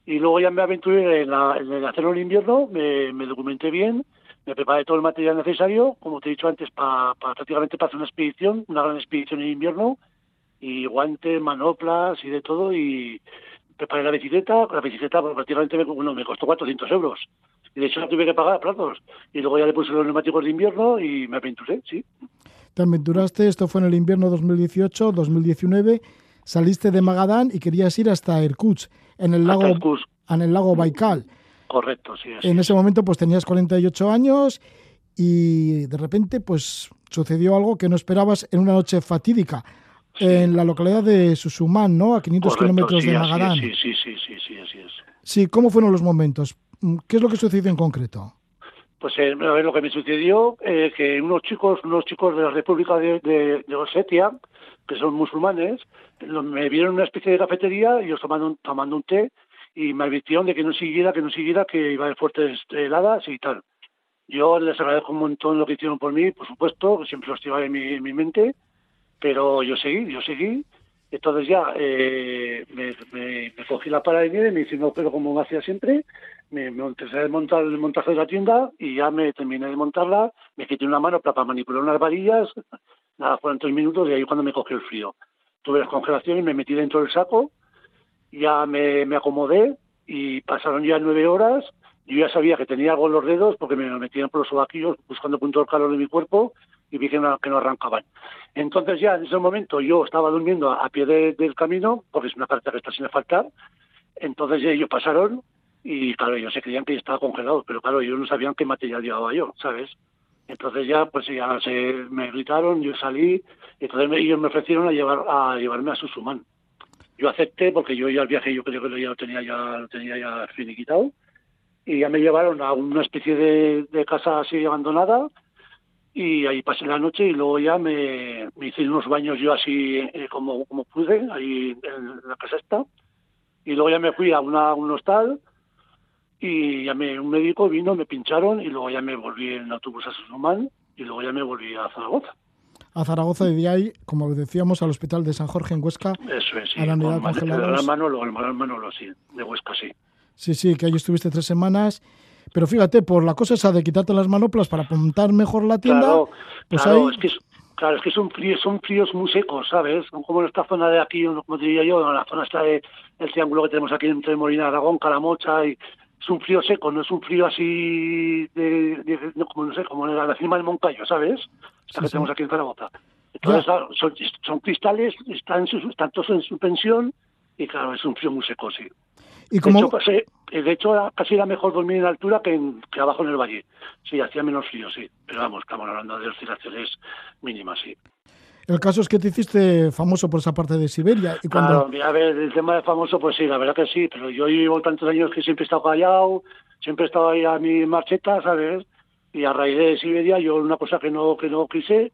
Y luego ya me aventuré en, la, hacerlo en invierno, me, me documenté bien, me preparé todo el material necesario, como te he dicho antes, para, para prácticamente para hacer una expedición, una gran expedición en invierno, y guantes, manoplas y de todo, y preparé la bicicleta, la bicicleta pues, prácticamente me, bueno, me costó 400 euros, y de hecho la tuve que pagar a plazos, y luego ya le puse los neumáticos de invierno y me aventuré, sí. Te aventuraste, esto fue en el invierno 2018-2019, saliste de Magadán y querías ir hasta Irkutsk, en el lago, en el lago Baikal. Correcto, sí. así En es. ese momento pues tenías 48 años y de repente pues sucedió algo que no esperabas en una noche fatídica en la localidad de Susumán, ¿no? A 500 Correcto, kilómetros sí, de así es, Magadán. Sí, sí, sí, sí, sí, así es. Sí, ¿cómo fueron los momentos? Mm, ¿Qué es lo que sucedió en concreto? Pues eh, a ver, lo que me sucedió, eh, que unos chicos, unos chicos de la República de, de, de Osetia, que son musulmanes, lo- me vieron en una especie de cafetería y yo tomando un, tomando un té y me advirtieron de que no siguiera, que no siguiera, que iba a haber fuertes heladas y tal. Yo les agradezco un montón lo que hicieron por mí, por supuesto, siempre los llevaba en mi, en mi mente, pero yo seguí, yo seguí. Entonces ya eh, me, cogí la para de nieve, me hice un agujero como me hacía siempre, me, empecé a desmontar el montaje de la tienda y ya me terminé de montarla, me quité una mano para, manipular unas varillas, nada, fueron tres minutos y ahí cuando me cogió el frío. Tuve las congelaciones, me metí dentro del saco, ya me, me acomodé y pasaron ya nueve horas, yo ya sabía que tenía algo en los dedos porque me metían por los sobaquillos buscando punto de calor de mi cuerpo y vi que no, que no arrancaban. Entonces ya en ese momento yo estaba durmiendo a, a pie de- del camino, porque es una carta que está sin asfaltar, entonces ellos pasaron y claro, ellos se creían que yo estaba congelado, pero claro, ellos no sabían qué material llevaba yo, ¿sabes? Entonces ya, pues ya se me gritaron, yo salí, entonces me- ellos me ofrecieron a llevar a llevarme a Susumán. Yo acepté porque yo ya el viaje yo creo que ya lo tenía ya lo tenía ya finiquitado y ya me llevaron a una especie de, de casa así abandonada y ahí pasé la noche y luego ya me, me hice unos baños yo así eh, como, como pude ahí en la casa esta y luego ya me fui a, una, a un hostal y ya me, un médico vino, me pincharon y luego ya me volví en autobús a Susumán y luego ya me volví a Zaragoza. A Zaragoza y de ahí, como decíamos, al hospital de San Jorge en Huesca. Eso es, sí. A la unidad Manolo, el Manolo, sí, de Huesca, sí. Sí, sí, que ahí estuviste tres semanas. Pero fíjate, por la cosa esa de quitarte las manoplas para apuntar mejor la tienda, Claro, pues claro, ahí... es que es- claro, es que son fríos, son fríos muy secos, ¿sabes? Son como en esta zona de aquí, como diría yo, en la zona esta de el triángulo que tenemos aquí entre Molina, Aragón, Calamocha, y es un frío seco, no es un frío así de, de- no, como no sé, como en la cima del Moncayo, ¿sabes? Sí, que sí. tenemos aquí en Zaragoza. Entonces, claro, son, son cristales, están, están todos en suspensión, y claro, es un frío muy seco, sí. Y De como... hecho, pasé- eh, de hecho, casi era mejor dormir en altura que, en- que abajo en el valle. Sí, hacía menos frío, sí. Pero vamos, estamos hablando de oscilaciones mínimas, sí. El caso es que te hiciste famoso por esa parte de Siberia. Y cuando... Claro, a ver, el tema de famoso, pues sí, la verdad que sí. Pero yo llevo tantos años que siempre he estado callado, siempre he estado ahí a mi marcheta, ¿sabes? Y a raíz de Siberia, yo una cosa que no que no quise,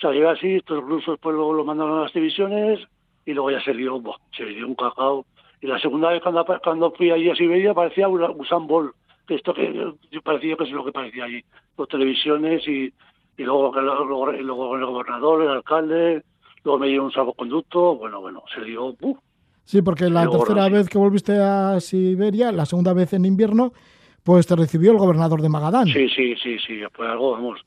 salió así, estos rusos pues luego lo mandaron a las divisiones y luego ya se dio, buah, se dio un cacao. Y la segunda vez cuando, cuando fui allí a Siberia parecía un Usain Bolt, esto que parecía que es lo que parecía allí, las televisiones y, y luego, luego, luego el gobernador, el alcalde, luego me dio un salvoconducto, bueno, bueno, se dio. Sí, porque la Luego, tercera vez que volviste a Siberia, la segunda vez en invierno, pues te recibió el gobernador de Magadán. Sí, sí, sí, sí, fue algo, vamos.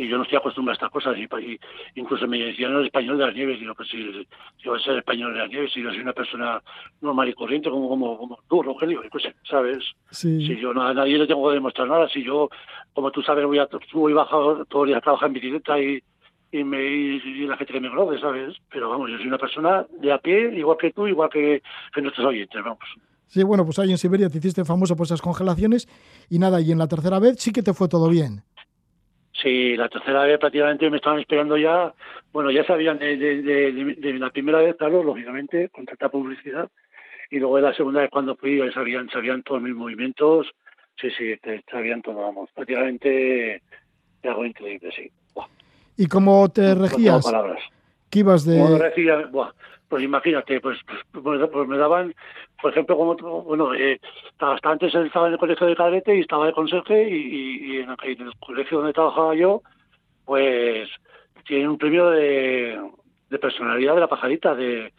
Y yo no estoy acostumbrado a estas cosas. Y, y incluso me decían el español de las nieves. Y digo, pues si yo voy a ser español de las nieves, si yo soy una persona normal y corriente, como, como, como tú, Rogelio, sé, ¿sabes? Sí. Si yo no, a nadie le tengo que demostrar nada. Si yo, como tú sabes, voy a subo y bajo todos los días a trabajar en bicicleta y, y, me, y, y la gente que me conoce, ¿sabes? Pero vamos, yo soy una persona de a pie, igual que tú, igual que, que nuestros oyentes, vamos. Sí, bueno, pues ahí en Siberia te hiciste famoso por esas congelaciones y nada, y en la tercera vez sí que te fue todo bien. Sí, la tercera vez prácticamente me estaban esperando ya, bueno, ya sabían de, de, de, de- de la primera vez, claro, lógicamente, con tanta publicidad, y luego de la segunda vez cuando fui ya sabían, sabían todos mis movimientos, sí, sí, te- sabían todo, vamos, prácticamente algo increíble, sí. Buah, ¿Y cómo te regías? palabras. Que ibas de... Como decía, buah, pues imagínate, pues, pues, pues, me daban, por ejemplo, como bueno, eh, hasta antes estaba en el colegio de cadete y estaba de conserje y, y- y en, el, colegio donde trabajaba yo, pues tiene un premio de, personalidad de la pajarita, de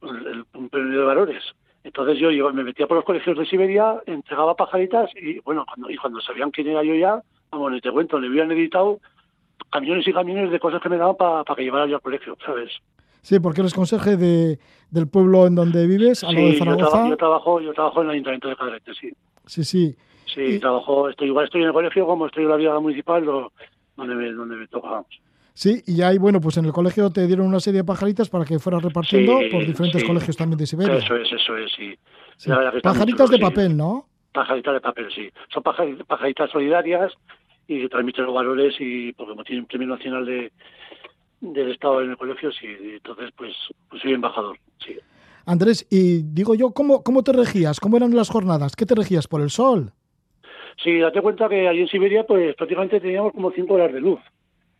un premio de valores. Entonces yo, me metía por los colegios de Siberia, entregaba pajaritas y bueno, cuando, y cuando sabían quién era yo ya, vamos, ni te cuento, le habían editado camiones y camiones de cosas que me daban para que llevara yo al colegio, ¿sabes? Sí, porque eres conserje de, del pueblo en donde vives, a lo de Sí, yo, Zaragoza. traba- yo trabajo, yo trabajo en el Ayuntamiento de Cadete, sí. Sí, sí. Sí, Y- trabajo, estoy igual estoy en el colegio como estoy en la vida municipal, lo- donde me, donde me toca. Sí, y ahí, bueno, pues en el colegio te dieron una serie de pajaritas para que fueras repartiendo Sí, por diferentes sí. colegios también de Siberia. Eso es, eso es, sí. La que Pajaritas chulo, de papel, ¿no? Pajaritas de papel, sí. Son pajaritas, solidarias y que transmiten los valores y porque como tienen premio nacional de del Estado en el colegio, sí, entonces pues, pues soy embajador, sí. Andrés, y digo yo, ¿cómo, ¿cómo te regías? ¿Cómo eran las jornadas? ¿Qué te regías? ¿Por el sol? Sí, date cuenta que allí en Siberia, pues prácticamente teníamos como cinco horas de luz.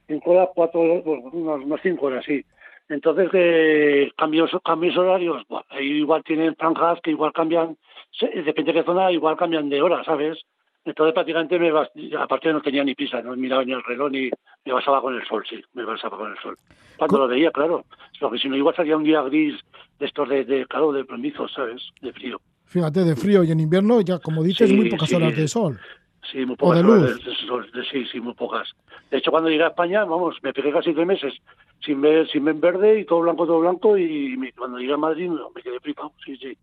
Cinco horas, cuatro horas, bueno, unas, unas cinco horas, sí. Entonces, eh, cambios, cambios horarios, ahí igual tienen franjas que igual cambian, depende de qué zona, igual cambian de hora, ¿sabes? Entonces prácticamente me bas- aparte no tenía ni prisa, no miraba ni el reloj ni me basaba con el sol, sí, me basaba con el sol. Cuando lo veía, claro, porque si no igual salía un día gris de estos de, de calor, de plomizos, ¿sabes? De frío. Fíjate, de frío y en invierno, ya como dices, Sí, muy pocas sí. horas de sol. Sí, muy pocas de horas luz. de- de sol, de- sí, sí, muy pocas. De hecho, cuando llegué a España, vamos, me pegué casi tres meses sin ver, sin ver verde y todo blanco, todo blanco. Y me- cuando llegué a Madrid me quedé flipado. Sí, sí.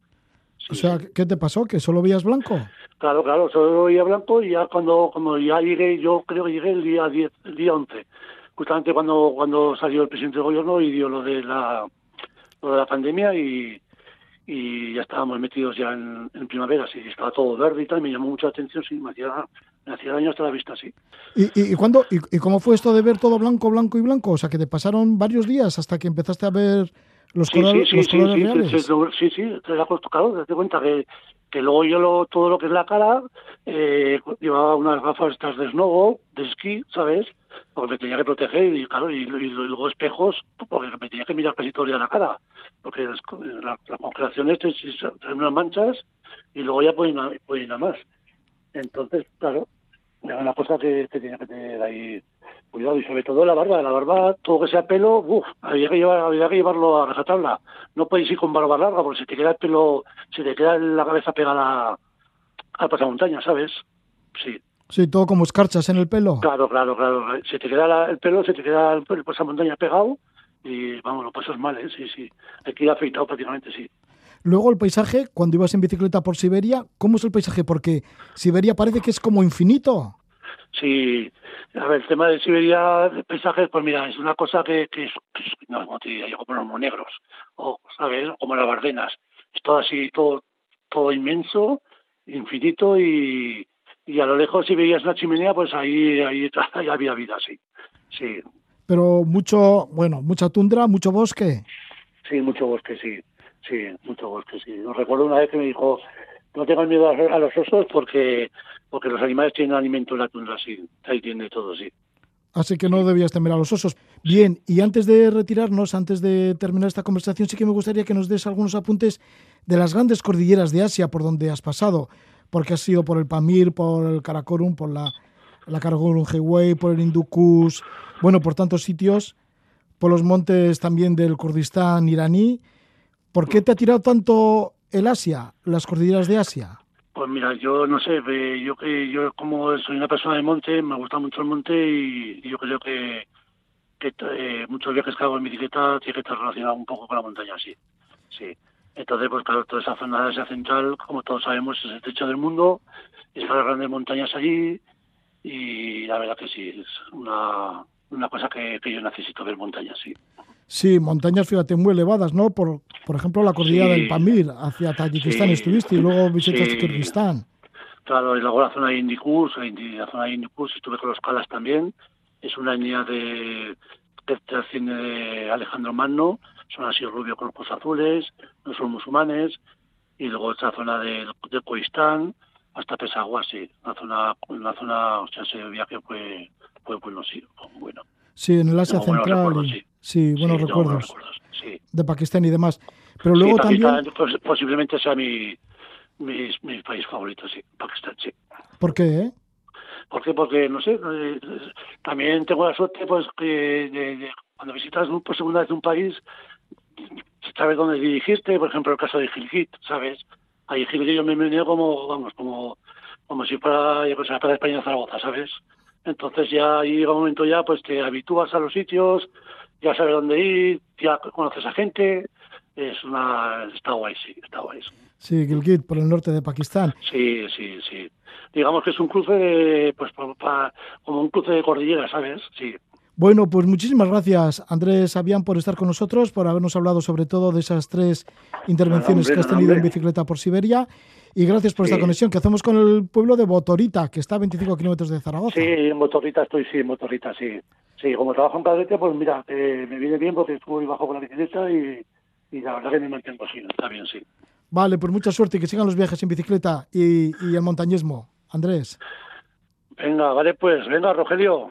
Sí, O sea. ¿qué te pasó? ¿Que solo veías blanco? Claro, claro, solo veía blanco y ya cuando, cuando ya llegué, yo creo que llegué el día 10, el día 11, justamente cuando, cuando salió el presidente del gobierno y dio lo de la, lo de la pandemia y, y ya estábamos metidos ya en, en primavera, sí, estaba todo verde y tal, me llamó mucha atención, sí, me hacía, me hacía daño hasta la vista, sí. ¿Y, y, y cuándo, y, y cómo fue esto de ver todo blanco, blanco y blanco? O sea, que te pasaron varios días hasta que empezaste a ver los, Sí, sí, sí, los sí, colores sí, reales. sí, sí, sí, te cuenta, claro, te das cuenta que, que luego yo lo, todo lo que es la cara, eh, llevaba unas gafas estas de snow, de esquí, ¿sabes? Porque me tenía que proteger y claro, y, y luego espejos, porque me tenía que mirar casi todo el día la cara, porque las, la, las congelaciones traen unas manchas y luego ya pueden, ir a más. Entonces, claro, es una cosa que, que tiene que tener ahí cuidado y sobre todo la barba, la barba, todo que sea pelo, uff, había que llevar, había que llevarlo a rajatabla. No podéis ir con barba larga porque se te queda el pelo, se te queda la cabeza pegada al pasamontaña, ¿sabes? Sí. Sí, todo como escarchas en el pelo. Claro, claro, claro. Se te queda la- el pelo, se te queda el, el pasamontaña pegado y vamos, lo pasas mal, ¿eh? Sí, sí. Ir afeitado prácticamente, sí. Luego el paisaje, cuando ibas en bicicleta por Siberia, ¿cómo es el paisaje? Porque Siberia parece que es como infinito. Sí, a ver, el tema de Siberia, de paisajes, pues mira, es una cosa que, que es, que es- no, como te diría yo, como los monegros, o, ¿sabes? Como las Bardenas. Es todo así, todo, todo inmenso, infinito y, y a lo lejos si veías una chimenea, pues ahí, ahí, ahí había vida, sí. Sí, Pero mucho, bueno, mucha tundra, mucho bosque. sí, mucho bosque, sí. Sí, mucho bosque, sí. Recuerdo una vez que me dijo, no tengas miedo a, los osos porque porque los animales tienen alimento en la tundra, sí. Ahí tiene todo, sí. Así que no debías temer a los osos. Bien, y antes de retirarnos, antes de terminar esta conversación, sí que me gustaría que nos des algunos apuntes de las grandes cordilleras de Asia por donde has pasado, porque has ido por el Pamir, por el Karakorum, por la, la Karakorum Highway, por el Hindu Kush, bueno, por tantos sitios, por los montes también del Kurdistán iraní. ¿Por qué te ha tirado tanto el Asia, las cordilleras de Asia? Pues mira, yo no sé, yo que yo como soy una persona de monte, me gusta mucho el monte y, yo creo que, eh, muchos viajes que hago en bicicleta tiene que estar relacionado un poco con la montaña, sí. Sí. Entonces, pues claro, toda esa zona de Asia Central, como todos sabemos, es el techo del mundo, están las grandes montañas allí y la verdad que sí, es una, una cosa que yo necesito ver montañas, sí. Sí, montañas, fíjate, muy elevadas, ¿no? Por, por ejemplo, la cordillera Sí. del Pamir, hacia Tayikistán Sí. estuviste y luego visitaste Sí. Kirguistán. Claro, y luego la zona de Indicus, la, zona de Indicus, estuve con los Calas también. Es una etnia de, que de Alejandro Magno, son así rubios con ojos azules, no son musulmanes. Y luego esta zona de, de hasta Pesagua, sí. Una zona, una zona, o sea, ese viaje fue, fue bueno, sí, fue bueno. Sí, en el Asia Central. sí. Sí, buenos Sí, recuerdos recuerdos, sí. de Pakistán y demás. Pero luego sí, también, pues, posiblemente sea mi, mi, mi país favorito, sí, Pakistán, sí. ¿por qué? eh? ¿Por qué? Porque, no sé, eh, también tengo la suerte, pues, que de- de- cuando visitas por segunda vez un país, sabes dónde dirigirte, por ejemplo, el caso de Gilgit, ¿sabes? A Gilgit yo me venido como, vamos, como, como si fuera, yo para España Zaragoza, ¿sabes? Entonces ya ahí llega un momento ya, pues te habitúas a los sitios, ya sabes dónde ir, ya conoces a gente, es una, está guay, sí, está guay. sí. Sí, Gilgit, por el norte de Pakistán. Sí, sí, sí. Digamos que es un cruce de, pues, pa- pa- como un cruce de cordillera, ¿sabes? Sí. Bueno, pues muchísimas gracias, Andrés Avián, por estar con nosotros, por habernos hablado sobre todo de esas tres intervenciones hombre, que has tenido en bicicleta por Siberia. Y gracias por esta conexión que hacemos con el pueblo de Botorita, que está a 25 kilómetros de Zaragoza. Sí, en motorrita estoy, sí, en motorrita, sí. Sí, como trabajo en cadete, pues mira, eh, me viene bien porque estuve bajo con la bicicleta y, y la verdad que me mantengo así, está bien, sí. Vale, pues mucha suerte y que sigan los viajes en bicicleta y, y el montañismo. Andrés. Venga, vale, pues, venga, Rogelio.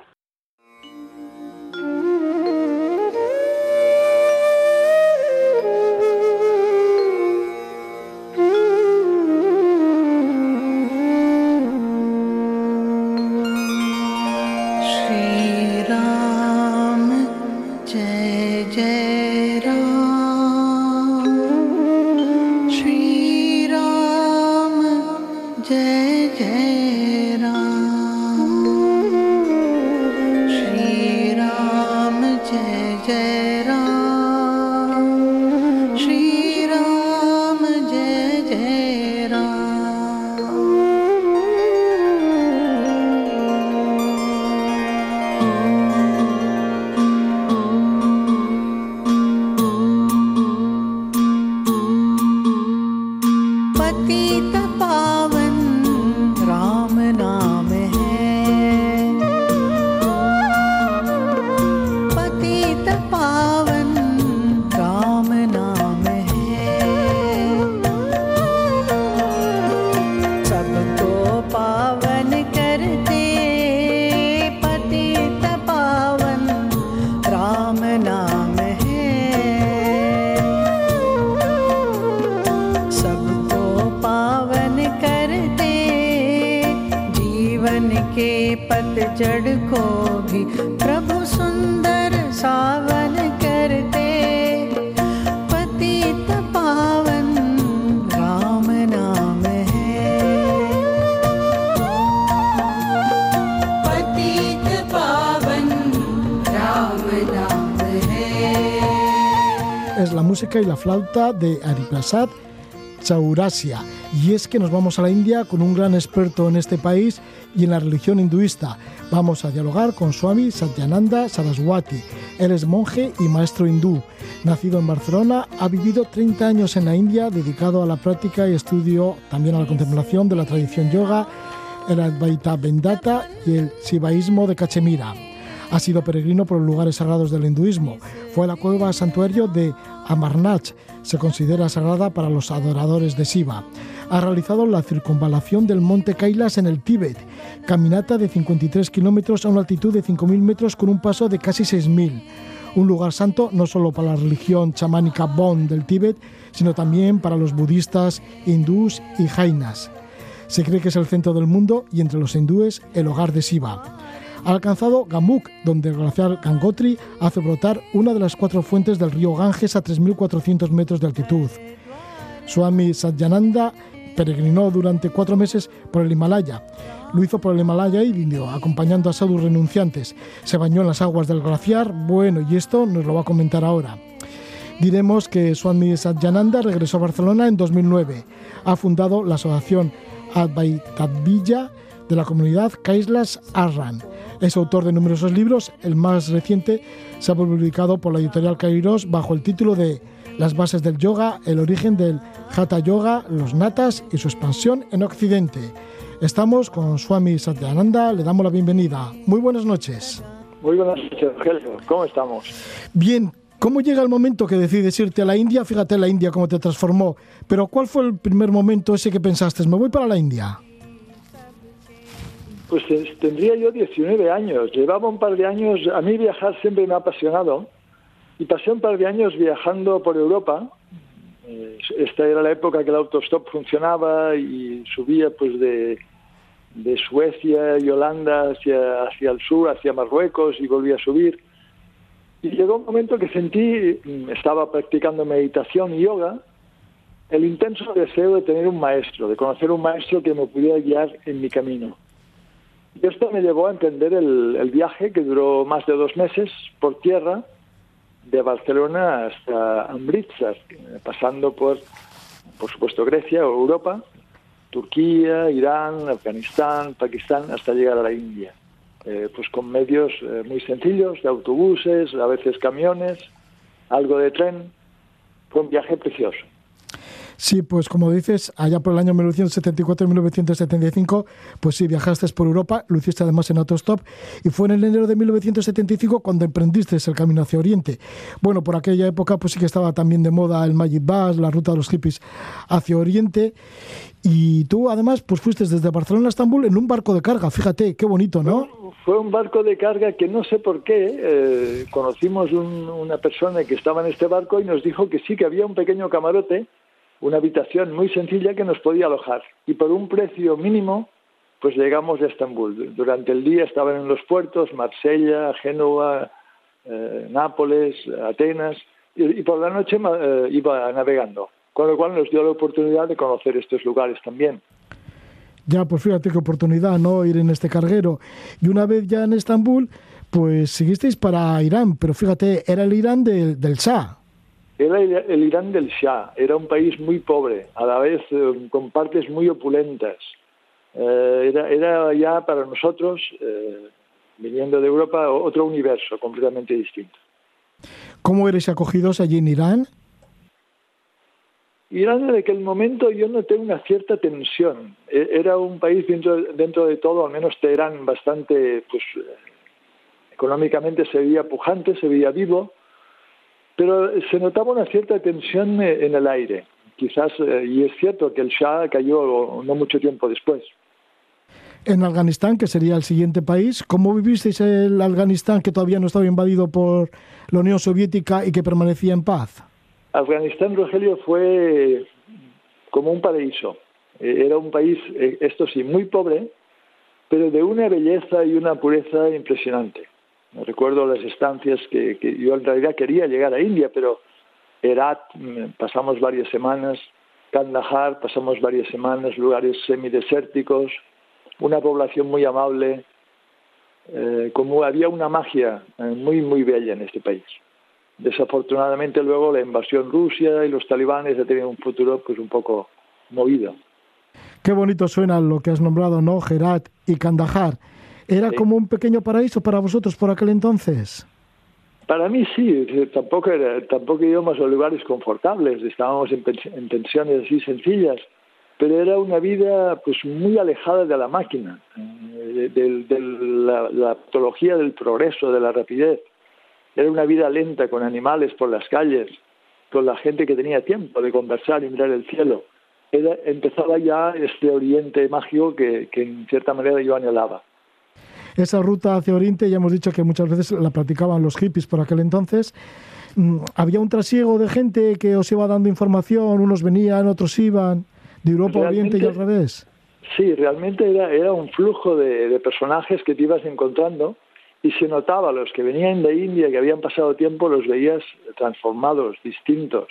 Música y la flauta de Hariprasad Chaurasia. Y es que nos vamos a la India con un gran experto en este país y en la religión hinduista. Vamos a dialogar con Swami Satyananda Saraswati. Él es monje y maestro hindú. Nacido en Barcelona, ha vivido 30 años en la India, dedicado a la práctica y estudio, también a la contemplación de la tradición yoga, el Advaita Vendata y el Sivaísmo de Cachemira. Ha sido peregrino por los lugares sagrados del hinduismo. Fue a la cueva santuario de Amarnach. Se considera sagrada para los adoradores de Shiva. Ha realizado la circunvalación del monte Kailas en el Tíbet. Caminata de 53 kilómetros a una altitud de 5.000 metros con un paso de casi 6.000. Un lugar santo no solo para la religión chamánica Bon del Tíbet, sino también para los budistas, hindús y jainas. Se cree que es el centro del mundo y entre los hindúes el hogar de Shiva. Ha alcanzado Gamuk, donde el glaciar Gangotri hace brotar una de las cuatro fuentes del río Ganges a 3.400 metros de altitud. Swami Satyananda peregrinó durante cuatro meses por el Himalaya. Lo hizo por el Himalaya indio, acompañando a sadhus renunciantes. Se bañó en las aguas del glaciar. Bueno, y esto nos lo va a comentar ahora. Diremos que Swami Satyananda regresó a Barcelona en 2009. Ha fundado la asociación Advaitadvija de la comunidad Kaislas Arran. Es autor de numerosos libros. El más reciente se ha publicado por la editorial Kairos bajo el título de Las bases del yoga, el origen del Hatha Yoga, los natas y su expansión en Occidente. Estamos con Swami Satyananda, le damos la bienvenida. Muy buenas noches. Muy buenas noches, Rogelio. ¿Cómo estamos? Bien, ¿cómo llega el momento que decides irte a la India? Fíjate la India cómo te transformó. Pero ¿cuál fue el primer momento ese que pensaste? Me voy para la India. Pues tendría yo 19 años. Llevaba un par de años. A mí viajar siempre me ha apasionado. Y pasé un par de años viajando por Europa. Eh, Esta era la época que el autostop funcionaba y subía pues de, de Suecia y Holanda hacia, hacia el sur, hacia Marruecos y volvía a subir. Y llegó un momento que sentí, mm, estaba practicando meditación y yoga, el intenso deseo de tener un maestro, de conocer un maestro que me pudiera guiar en mi camino. Y esto me llevó a emprender el, viaje que duró más de dos meses por tierra, de Barcelona hasta Amritsar, eh, pasando por, por supuesto, Grecia o Europa, Turquía, Irán, Afganistán, Pakistán, hasta llegar a la India. Eh, pues con medios eh, muy sencillos, de autobuses, a veces camiones, algo de tren. Fue un viaje precioso. Sí, pues como dices, allá por el año 1974 y 1975, pues sí, viajaste por Europa, lo hiciste además en autostop, y fue en el enero de 1975 cuando emprendiste el camino hacia Oriente. Bueno, por aquella época pues sí que estaba también de moda el Magic Bus, la ruta de los hippies hacia Oriente, y tú además pues fuiste desde Barcelona a Estambul en un barco de carga, fíjate, qué bonito, ¿no? Fue un barco de carga que no sé por qué, eh, conocimos un- una persona que estaba en este barco y nos dijo que sí, que había un pequeño camarote, una habitación muy sencilla que nos podía alojar. Y por un precio mínimo, pues llegamos a Estambul. Durante el día estaban en los puertos, Marsella, Génova, eh, Nápoles, Atenas, y, y por la noche eh, iba navegando. Con lo cual nos dio la oportunidad de conocer estos lugares también. Ya, pues fíjate qué oportunidad, ¿no? Ir en este carguero. Y una vez ya en Estambul, pues seguisteis para Irán, pero fíjate, era el Irán del, del Shah. Era el, Irán del Shah, era un país muy pobre, a la vez eh, con partes muy opulentas. Eh, era, era ya para nosotros, eh, viniendo de Europa, otro universo completamente distinto. ¿Cómo erais acogidos allí en Irán? Irán en aquel momento yo noté una cierta tensión. E- Era un país dentro, dentro de todo, al menos Teherán, bastante, pues, económicamente se veía pujante, se veía vivo, pero se notaba una cierta tensión eh, en el aire. Quizás, eh, y es cierto que el Shah cayó no mucho tiempo después. En Afganistán, que sería el siguiente país, ¿cómo vivisteis el Afganistán que todavía no estaba invadido por la Unión Soviética y que permanecía en paz? Afganistán, Rogelio, fue como un paraíso. Eh, Era un país, eh, esto sí, muy pobre, pero de una belleza y una pureza impresionante. Recuerdo las estancias que, yo en realidad quería llegar a India, pero Herat mm, pasamos varias semanas, Kandahar pasamos varias semanas, lugares semidesérticos, una población muy amable, eh, como había una magia eh, muy, muy bella en este país. Desafortunadamente luego la invasión Rusia y los talibanes ha tenido un futuro pues un poco movido. Qué bonito suena lo que has nombrado, ¿no? Herat y Kandahar. ¿Era Sí. como un pequeño paraíso para vosotros por aquel entonces? Para mí sí, tampoco, era, tampoco íbamos a lugares confortables, estábamos en, en pensiones así sencillas, pero era una vida pues muy alejada de la máquina, eh, de, de- de la, la patología del progreso, de la rapidez. Era una vida lenta con animales por las calles, con la gente que tenía tiempo de conversar y mirar el cielo. Era, empezaba ya este oriente mágico que, que en cierta manera yo anhelaba. Esa ruta hacia Oriente, ya hemos dicho que muchas veces la practicaban los hippies por aquel entonces. Mm, Había un trasiego de gente que os iba dando información, unos venían, otros iban, de Europa a Oriente y al revés. Sí, realmente era, era un flujo de, de personajes que te ibas encontrando y se notaba los que venían de India, que habían pasado tiempo, los veías transformados, distintos.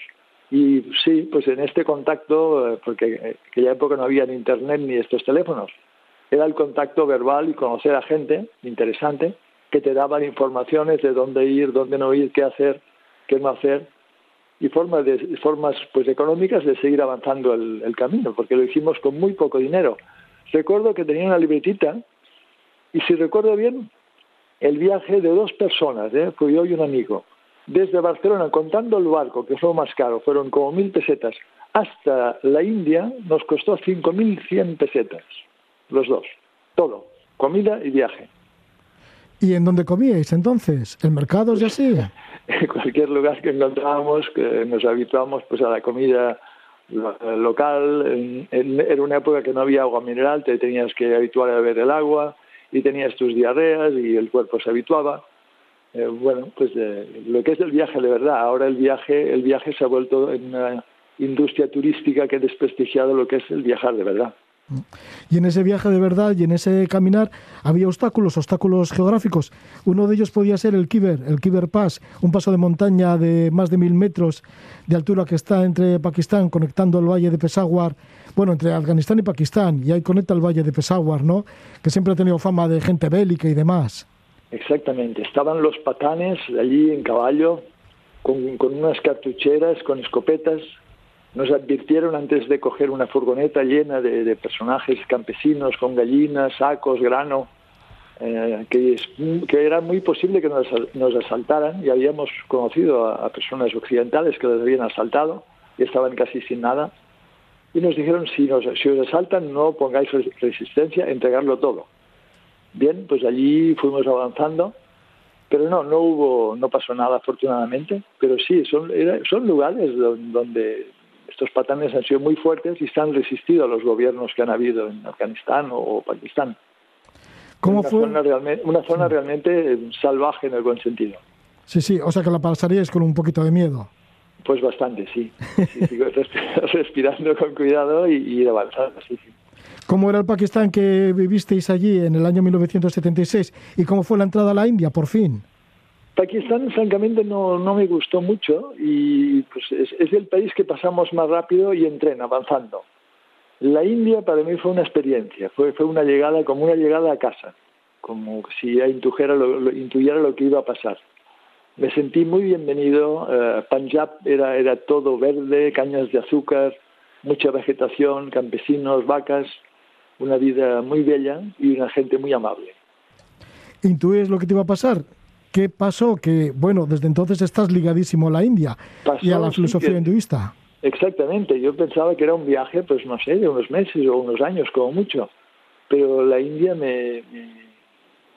Y sí, pues en este contacto, eh, porque en aquella época no había ni internet ni estos teléfonos, era el contacto verbal y conocer a gente interesante que te daban informaciones de dónde ir, dónde no ir, qué hacer, qué no hacer y formas de formas pues económicas de seguir avanzando el, camino porque lo hicimos con muy poco dinero recuerdo que tenía una libretita y si recuerdo bien el viaje de dos personas ¿eh? fui yo y un amigo desde Barcelona contando el barco que fue más caro fueron como mil pesetas hasta la India nos costó cinco mil cien pesetas los dos todo comida y viaje ¿Y en dónde comíais entonces? ¿En mercados y así? en cualquier lugar que encontrábamos, que nos habituamos pues a la comida lo- local. En- en- era una época que no había agua mineral, te tenías que habituar a beber el agua y tenías tus diarreas y el cuerpo se habituaba. Eh, bueno, pues lo que es el viaje de verdad. Ahora el viaje, el viaje se ha vuelto en una industria turística que ha desprestigiado lo que es el viajar de verdad. Y en ese viaje de verdad y en ese caminar había obstáculos, obstáculos geográficos. Uno de ellos podía ser el Kiber, el Kiber Pass, un paso de montaña de más de mil metros de altura que está entre Pakistán, conectando el valle de Peshawar, bueno, entre Afganistán y Pakistán, y ahí conecta el valle de Peshawar, ¿no? Que siempre ha tenido fama de gente bélica y demás. Exactamente, estaban los patanes allí en caballo, con, con unas cartucheras, con escopetas. Nos advirtieron antes de coger una furgoneta llena de, de personajes campesinos con gallinas, sacos, grano, eh, que, es- que era muy posible que nos, nos asaltaran y habíamos conocido a, personas occidentales que les habían asaltado y estaban casi sin nada. Y nos dijeron, si, nos, si os asaltan, no pongáis res- resistencia, entregarlo todo. Bien, pues allí fuimos avanzando, pero no, no hubo, no pasó nada afortunadamente, pero sí, son, era- son lugares don- donde estos patanes han sido muy fuertes y se han resistido a los gobiernos que han habido en Afganistán o Pakistán. ¿Cómo una fue? Zona realme- una zona realmente eh, salvaje en el buen sentido. Sí, sí, o sea que la pasaríais con un poquito de miedo. Pues bastante, sí. Sí, sí, resp- respirando con cuidado y, y avanzando, sí, sí. ¿Cómo era el Pakistán que vivisteis allí en el año 1976? ¿Y cómo fue la entrada a la India, por fin? Pakistán, francamente, no, no me gustó mucho y pues, es, es el país que pasamos más rápido y en tren, avanzando. La India para mí fue una experiencia, fue, fue una llegada como una llegada a casa, como si ya intujera lo, intuyera lo que iba a pasar. Me sentí muy bienvenido, eh, Punjab era, era todo verde, cañas de azúcar, mucha vegetación, campesinos, vacas, una vida muy bella y una gente muy amable. ¿Intuyes lo que te iba a pasar? ¿Qué pasó? Que, bueno, desde entonces estás ligadísimo a la India Pasó, y a la filosofía hinduista. Exactamente, yo pensaba que era un viaje, pues no sé, de unos meses o unos años como mucho, pero la India me, me-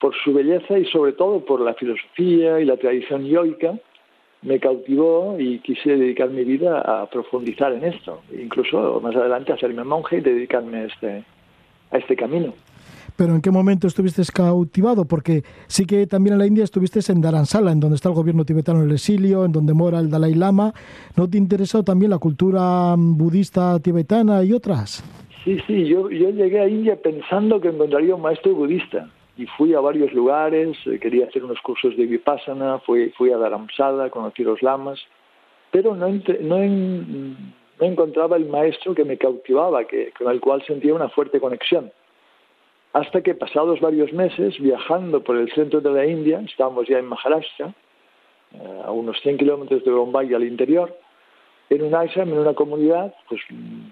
por su belleza y sobre todo por la filosofía y la tradición yoica, me cautivó y quise dedicar mi vida a profundizar en esto, incluso más adelante hacerme monje y dedicarme a este, a este camino. Pero ¿en qué momento estuviste cautivado? Porque sí que también en la India estuviste en Dharamsala, en donde está el gobierno tibetano en el exilio, en donde mora el Dalai Lama. ¿No te interesó también la cultura mm, budista tibetana y otras? Sí, sí, yo, yo llegué a India pensando que encontraría un maestro budista y fui a varios lugares, eh, quería hacer unos cursos de Vipassana, fui, fui a Dharamsala, conocí los lamas, pero no, entre- no, en- no encontraba el maestro que me cautivaba, que, con el cual sentía una fuerte conexión. Hasta que pasados varios meses, viajando por el centro de la India, estábamos ya en Maharashtra, eh, a unos 100 kilómetros de Bombay al interior, en un ashram, en una comunidad, pues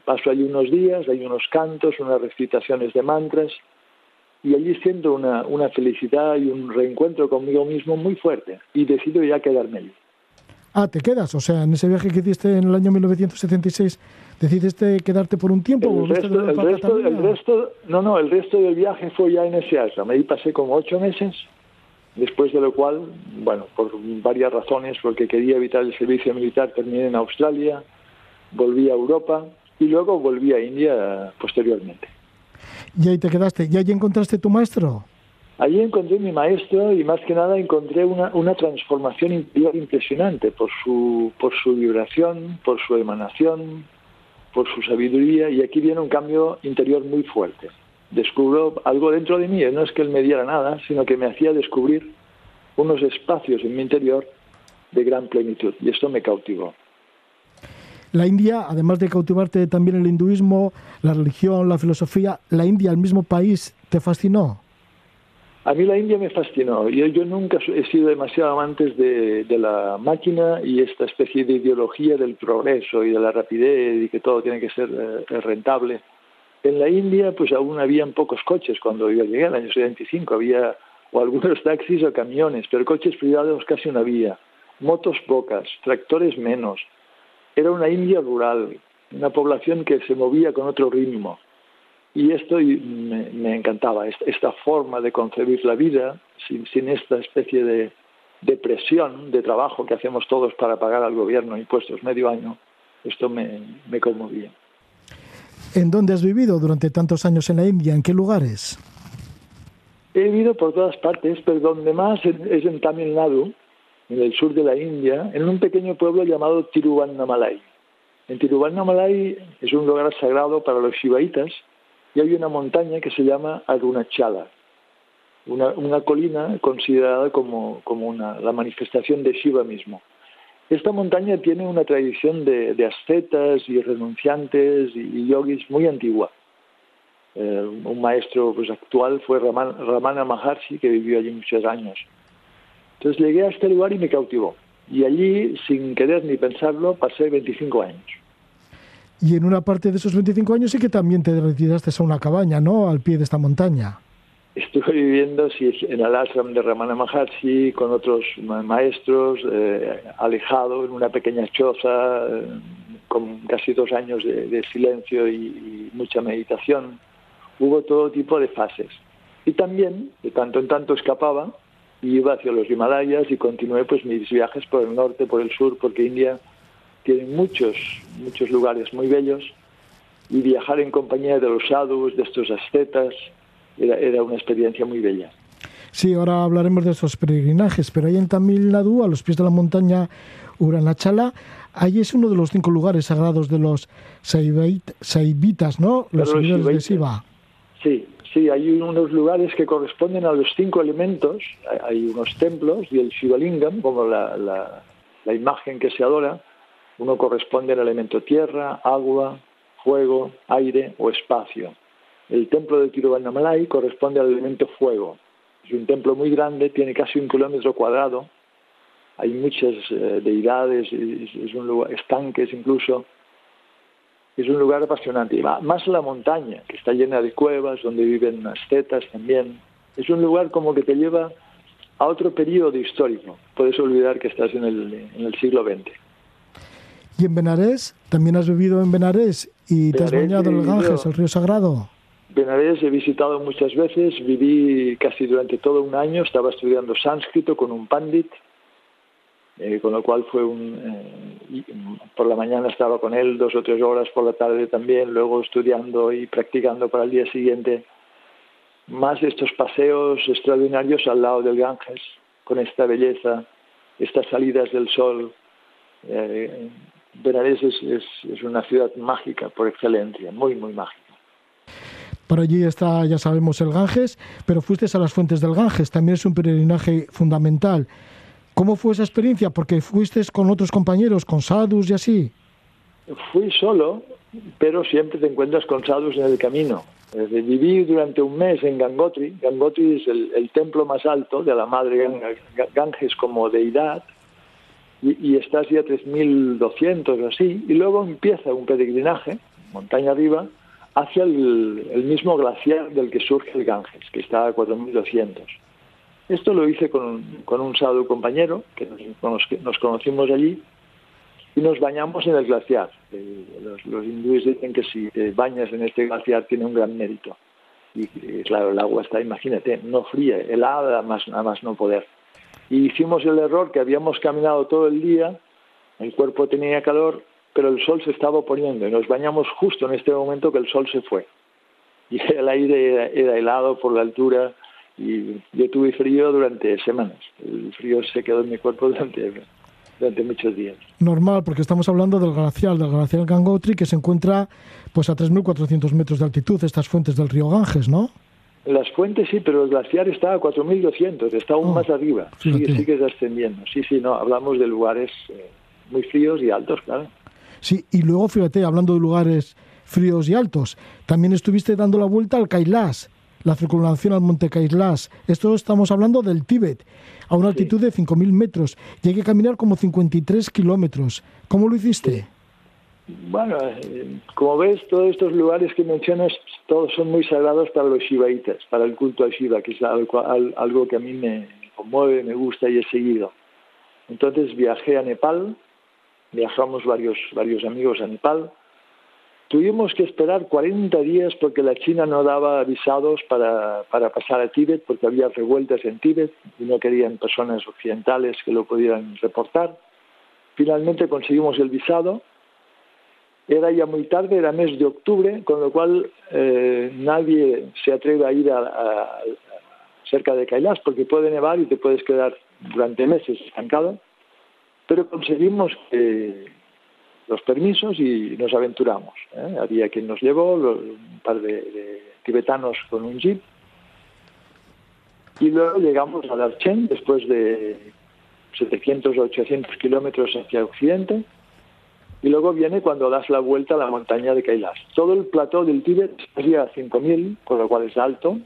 paso allí unos días, hay unos cantos, unas recitaciones de mantras, y allí siento una, una felicidad y un reencuentro conmigo mismo muy fuerte, y decido ya quedarme allí. Ah, te quedas. O sea, en ese viaje que hiciste en el año 1976, ¿decidiste quedarte por un tiempo? El ¿Volviste de resto, el, resto, el resto, no, no, el resto del viaje fue ya en ese ashram. Ahí pasé como ocho meses, después de lo cual, bueno, por varias razones, porque quería evitar el servicio militar, terminé en Australia, volví a Europa y luego volví a India posteriormente. Y ahí te quedaste. ¿Y ahí encontraste tu maestro? Allí encontré mi maestro y más que nada encontré una, una transformación interior impresionante por su, por su vibración, por su emanación, por su sabiduría y aquí viene un cambio interior muy fuerte. Descubro algo dentro de mí, no es que él me diera nada, sino que me hacía descubrir unos espacios en mi interior de gran plenitud y esto me cautivó. La India, además de cautivarte también el hinduismo, la religión, la filosofía, la India, el mismo país, ¿te fascinó? A mí la India me fascinó. Yo, yo nunca he sido demasiado amante de, la máquina y esta especie de ideología del progreso y de la rapidez y que todo tiene que ser eh, rentable. En la India, pues aún habían pocos coches cuando yo llegué, en el año 75, había o algunos taxis o camiones, pero coches privados casi no había. Motos pocas, tractores menos. Era una India rural, una población que se movía con otro ritmo. Y esto y me, me encantaba, esta, esta forma de concebir la vida sin, sin esta especie de, de presión de trabajo que hacemos todos para pagar al gobierno impuestos medio año, esto me, me conmovía. ¿En dónde has vivido durante tantos años en la India? ¿En qué lugares? He vivido por todas partes, pero donde más es en Tamil Nadu, en el sur de la India, en un pequeño pueblo llamado Tiruvannamalai. En Tiruvannamalai es un lugar sagrado para los shivaitas y hay una montaña que se llama Arunachala, una, colina considerada como, la manifestación de Shiva mismo. Esta montaña tiene una tradición de, ascetas y renunciantes y, y yogis muy antigua. Eh, un maestro pues, actual fue Raman, Ramana Maharshi, que vivió allí muchos años. Entonces llegué a este lugar y me cautivó. Y allí, sin querer ni pensarlo, pasé 25 años. Y en una parte de esos 25 años sí que también te retiraste a una cabaña, ¿no? Al pie de esta montaña. Estuve viviendo sí, en el ashram de Ramana Maharshi con otros ma maestros, eh, alejado en una pequeña choza, eh, con casi dos años de, de silencio y, y, mucha meditación. Hubo todo tipo de fases. Y también, de tanto en tanto, escapaba y iba hacia los Himalayas y continué pues mis viajes por el norte, por el sur, porque India tiene muchos, muchos lugares muy bellos y viajar en compañía de los sadhus, de estos ascetas, era, era, una experiencia muy bella. Sí, ahora hablaremos de esos peregrinajes, pero ahí en Tamil Nadu, a los pies de la montaña Uranachala, ahí es uno de los cinco lugares sagrados de los Saivitas, ¿no? Los seguidores de Shiva. Sí, sí, hay unos lugares que corresponden a los cinco elementos, hay unos templos y el Shivalingam, como la, la, la imagen que se adora, uno corresponde al elemento tierra, agua, fuego, aire o espacio. El templo de Tiruvannamalai corresponde al elemento fuego. Es un templo muy grande, tiene casi un kilómetro cuadrado. Hay muchas eh, deidades, es, un lugar, estanques incluso. Es un lugar apasionante. Más la montaña, que está llena de cuevas, donde viven ascetas también. Es un lugar como que te lleva a otro periodo histórico. Puedes olvidar que estás en el, en el siglo XX. ¿Y en Benarés? ¿También has vivido en Benarés y Benarés te has bañado en el Ganges, el río sagrado? Benarés he visitado muchas veces, viví casi durante todo un año, estaba estudiando sánscrito con un pandit, eh, con lo cual fue un... Eh, por la mañana estaba con él dos o tres horas, por la tarde también, luego estudiando y practicando para el día siguiente. Más estos paseos extraordinarios al lado del Ganges, con esta belleza, estas salidas del sol. Eh, Benarés es, es, es, una ciudad mágica por excelencia, muy, muy mágica. Por allí está, ya sabemos, el Ganges, pero fuiste a las fuentes del Ganges, también es un peregrinaje fundamental. ¿Cómo fue esa experiencia? Porque fuiste con otros compañeros, con sadhus y así. Fui solo, pero siempre te encuentras con sadhus en el camino. Viví durante un mes en Gangotri. Gangotri es el, el templo más alto de la madre Gan- Ganges como deidad. Y, y estás ya 3.200 o así. Y luego empieza un peregrinaje, montaña arriba, hacia el, mismo glaciar del que surge el Ganges, que está a 4.200. Esto lo hice con, con un sadhu compañero, que nos, nos- nos conocimos allí, y nos bañamos en el glaciar. Eh, los, los hindúes dicen que si te bañas en este glaciar tiene un gran mérito. Y eh, claro, el agua está, imagínate, no fría, helada, más, a más no poder. Y hicimos el error que habíamos caminado todo el día, el cuerpo tenía calor, pero el sol se estaba poniendo y nos bañamos justo en este momento que el sol se fue. Y el aire era, era helado por la altura y yo tuve frío durante semanas. El frío se quedó en mi cuerpo durante, durante muchos días. Normal, porque estamos hablando del glaciar, del glaciar Gangotri, que se encuentra pues a 3.400 metros de altitud, estas fuentes del río Ganges, ¿no? Las fuentes sí, pero el glaciar está a 4.200, está aún Oh, más arriba. Sigue, fíjate. sigue ascendiendo. Sí, sí, no, hablamos de lugares eh, muy fríos y altos, claro. Sí, y luego fíjate, hablando de lugares fríos y altos, también estuviste dando la vuelta al Kailas, la circunvalación al monte Kailas. Esto estamos hablando del Tíbet, a una altitud de 5.000 metros, y hay que caminar como 53 kilómetros. ¿Cómo lo hiciste? Bueno, eh, como ves, todos estos lugares que mencionas, todos son muy sagrados para los shivaitas, para el culto a Shiva, que es algo, al- algo que a mí me conmueve, me gusta y he seguido. Entonces viajé a Nepal, viajamos varios, varios amigos a Nepal. Tuvimos que esperar 40 días porque la China no daba visados para, para pasar a Tíbet, porque había revueltas en Tíbet y no querían personas occidentales que lo pudieran reportar. Finalmente conseguimos el visado era ya muy tarde, era mes de octubre, con lo cual eh, nadie se atreve a ir cerca de Kailash porque puede nevar y te puedes quedar durante meses estancado. Pero conseguimos eh, los permisos y nos aventuramos. ¿eh? Había quien nos llevó, un par de, de tibetanos con un jeep. Y luego llegamos a Darchen después de 700 o 800 kilómetros hacia occidente. Y luego viene cuando das la vuelta a la montaña de Kailash. Todo el plató del Tíbet sería a 5.000, con lo cual es alto,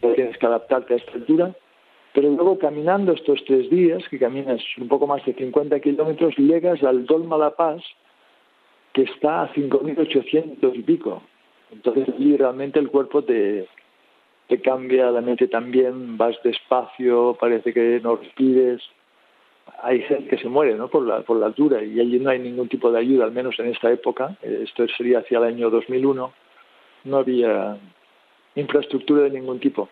tienes que adaptarte a esta altura. Pero luego caminando estos tres días, que caminas un poco más de 50 kilómetros, llegas al Dolma La Paz, que está a 5.800 y pico. Entonces allí realmente el cuerpo te, te cambia, la mente también, vas despacio, parece que no respires hay gente que se muere ¿no? por, la, por la altura y allí no hay ningún tipo de ayuda, al menos en esta época. Esto sería hacia el año 2001. No había infraestructura de ningún tipo.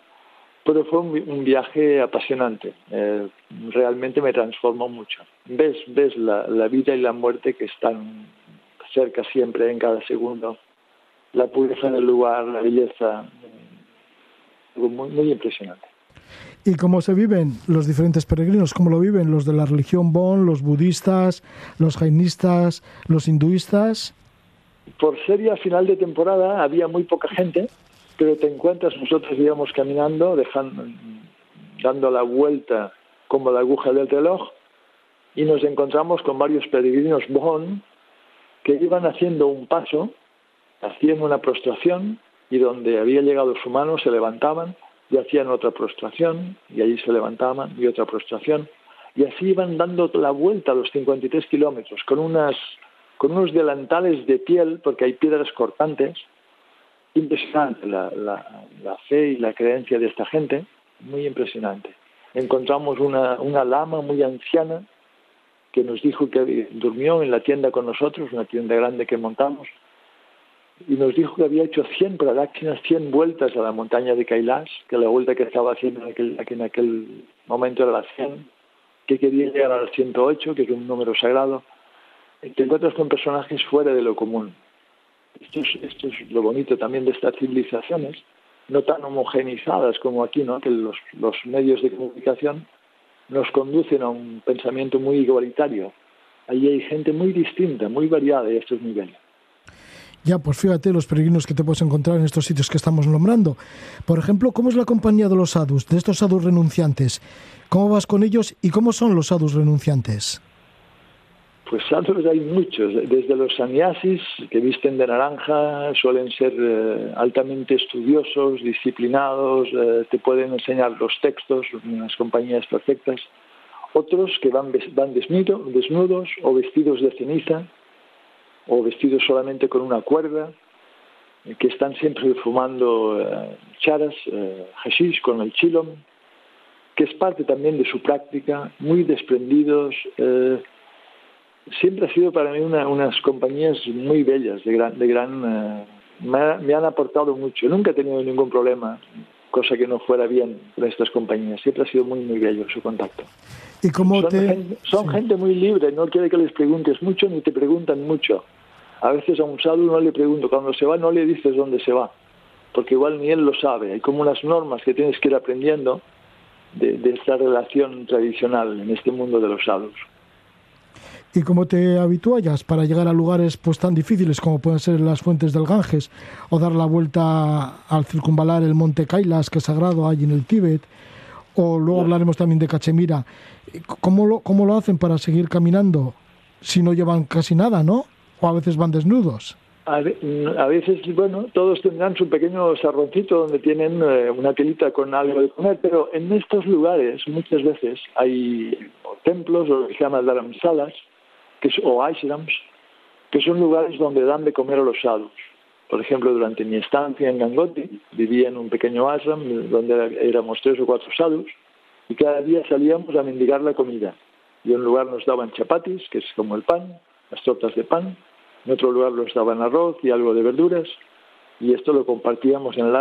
Pero fue un, vi- un viaje apasionante. Eh, realmente me transformó mucho. Ves, ves la, la vida y la muerte que están cerca siempre, en cada segundo. La pureza del lugar, la belleza. Algo muy, muy impresionante. ¿Y cómo se viven los diferentes peregrinos? ¿Cómo lo viven los de la religión Bon, los budistas, los jainistas, los hinduistas? por ser ya final de temporada había muy poca gente, pero te encuentras nosotros íbamos caminando, dejando, dando la vuelta como la aguja del reloj, y nos encontramos con varios peregrinos Bon que iban haciendo un paso, hacían una prostración, y donde había llegado su mano se levantaban y hacían otra prostración, y allí se levantaban y otra prostración, y así iban dando la vuelta a los 53 kilómetros con unas con unos delantales de piel, porque hay piedras cortantes. Impresionante la, la, fe y la creencia de esta gente, muy impresionante. Encontramos una, una lama muy anciana que nos dijo que durmió en la tienda con nosotros, una tienda grande que montamos, y nos dijo que había hecho 100 pradakshinas, 100 vueltas a la montaña de Kailash, que la vuelta que estaba haciendo en aquel, que en aquel momento era la 100, que quería llegar al 108, que es un número sagrado. Te encuentras con personajes fuera de lo común. Esto es, esto es lo bonito también de estas civilizaciones, no tan homogenizadas como aquí, ¿no? que los, los medios de comunicación nos conducen a un pensamiento muy igualitario. Allí hay gente muy distinta, muy variada de estos niveles. Ya, pues fíjate los peregrinos que te puedes encontrar en estos sitios que estamos nombrando. Por ejemplo, ¿cómo es la compañía de los sadhus, de estos sadhus renunciantes? ¿Cómo vas con ellos y cómo son los sadhus renunciantes? Pues sadhus hay muchos, desde los sannyasis que visten de naranja, suelen ser eh, altamente estudiosos, disciplinados, eh, te pueden enseñar los textos, unas compañías perfectas. Otros que van, van desnudo- desnudos o vestidos de ceniza, o vestidos solamente con una cuerda, eh, que están siempre fumando eh, charas, eh, hashish con el chilom, que es parte también de su práctica, muy desprendidos. eh, siempre ha sido para mí una- unas compañías muy bellas, de gran... De gran eh, me, ha- me han aportado mucho. Nunca he tenido ningún problema, cosa que no fuera bien con estas compañías. Siempre ha sido muy, muy bello su contacto. ¿Y cómo Son, te...? gente, son gente muy libre, no quiere que les preguntes mucho ni te preguntan mucho. A veces a un sadhu no le pregunto, cuando se va no le dices dónde se va, porque igual ni él lo sabe. Hay como unas normas que tienes que ir aprendiendo de, esta relación tradicional en este mundo de los sadhus. ¿Y cómo te habituallas para llegar a lugares pues tan difíciles como pueden ser las fuentes del Ganges o dar la vuelta al circunvalar el monte Kailas, que es sagrado allí en el Tíbet? O luego hablaremos también de Cachemira. ¿Cómo lo, ¿Cómo lo hacen para seguir caminando si no llevan casi nada, no? O a veces van desnudos. A, ve- a veces, bueno, todos tendrán su pequeño sarroncito donde tienen eh, una telita con algo de comer, pero en estos lugares muchas veces hay templos o lo que se llama dharamsalas, que es, o ashrams, que son lugares donde dan de comer a los sadhus. Por ejemplo, durante mi estancia en Gangoti, vivía en un pequeño ashram donde éramos tres o cuatro sadhus y cada día salíamos a mendigar la comida. Y en un lugar nos daban chapatis, que es como el pan, las tortas de pan, en otro lugar nos daban arroz y algo de verduras, y esto lo compartíamos en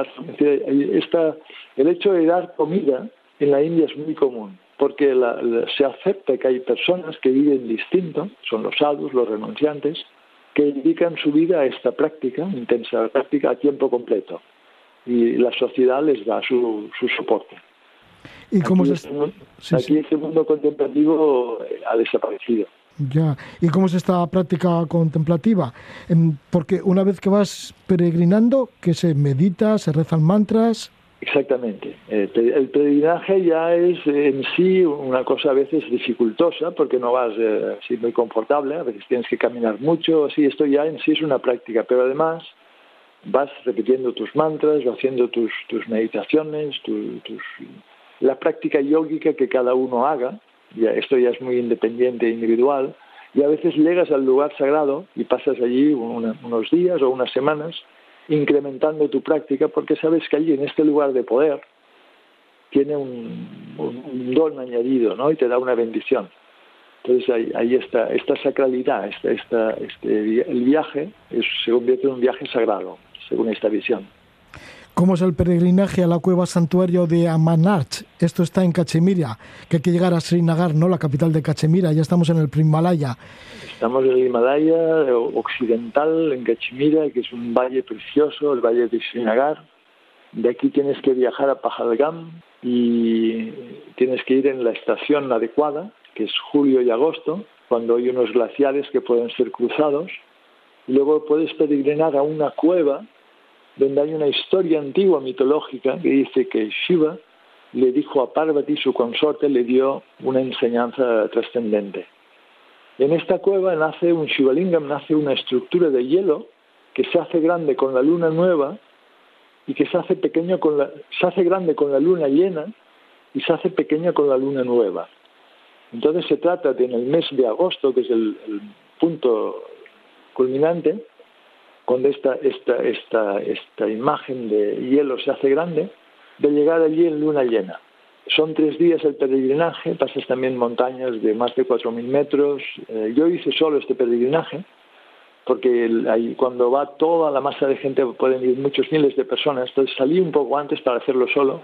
hay- esta- el hecho de dar comida en la India es muy común, porque la- la- se acepta que hay personas que viven distinto, son los sadhus, los renunciantes, que dedican su vida a esta práctica, intensa práctica, a tiempo completo. Y la sociedad les da su, su soporte. ¿Y cómo aquí se, este, sí, aquí sí. este mundo contemplativo eh, ha desaparecido. Ya. ¿Y cómo es esta práctica contemplativa? Em, Porque una vez que vas peregrinando, que se medita, se rezan mantras. Exactamente. Eh, El peregrinaje ya es eh, en sí una cosa a veces dificultosa porque no vas eh, así muy confortable, a veces tienes que caminar mucho, así esto ya en sí es una práctica, pero además vas repitiendo tus mantras, o haciendo tus, tus meditaciones, tu- tus, la práctica yógica que cada uno haga, esto ya es muy independiente e individual, y a veces llegas al lugar sagrado y pasas allí unos días o unas semanas incrementando tu práctica porque sabes que allí en este lugar de poder tiene un, don añadido ¿no? y te da una bendición. Entonces ahí, ahí está esta sacralidad, esta, esta, este, el viaje es- se convierte en un viaje sagrado, según esta visión. ¿Cómo es el peregrinaje a la cueva santuario de Amanarch? Esto está en Cachemira, que hay que llegar a Srinagar, ¿no? La capital de Cachemira. Ya estamos en el Primalaya. Estamos en el Himalaya eh, occidental, en Cachemira, que es un valle precioso, el valle de Srinagar. De aquí tienes que viajar a Pahalgam y tienes que ir en la estación adecuada, que es julio y agosto, cuando hay unos glaciares que pueden ser cruzados. Luego puedes peregrinar a una cueva donde hay una historia antigua mitológica que dice que Shiva le dijo a Parvati, su consorte, le dio una enseñanza trascendente. En esta cueva nace un Shivalingam, nace una estructura de hielo que se hace grande con la luna nueva y que se hace pequeño con la, se hace grande con la luna llena y se hace pequeña con la luna nueva. Entonces se trata de en el mes de agosto, que es el, el punto culminante, cuando esta, esta, esta, esta imagen de hielo se hace grande, de llegar allí en luna llena. Son tres días el peregrinaje, pasas también montañas de más de 4.000 metros. Eh, yo hice solo este peregrinaje, porque cuando va toda la masa de gente pueden ir muchos miles de personas, entonces salí un poco antes para hacerlo solo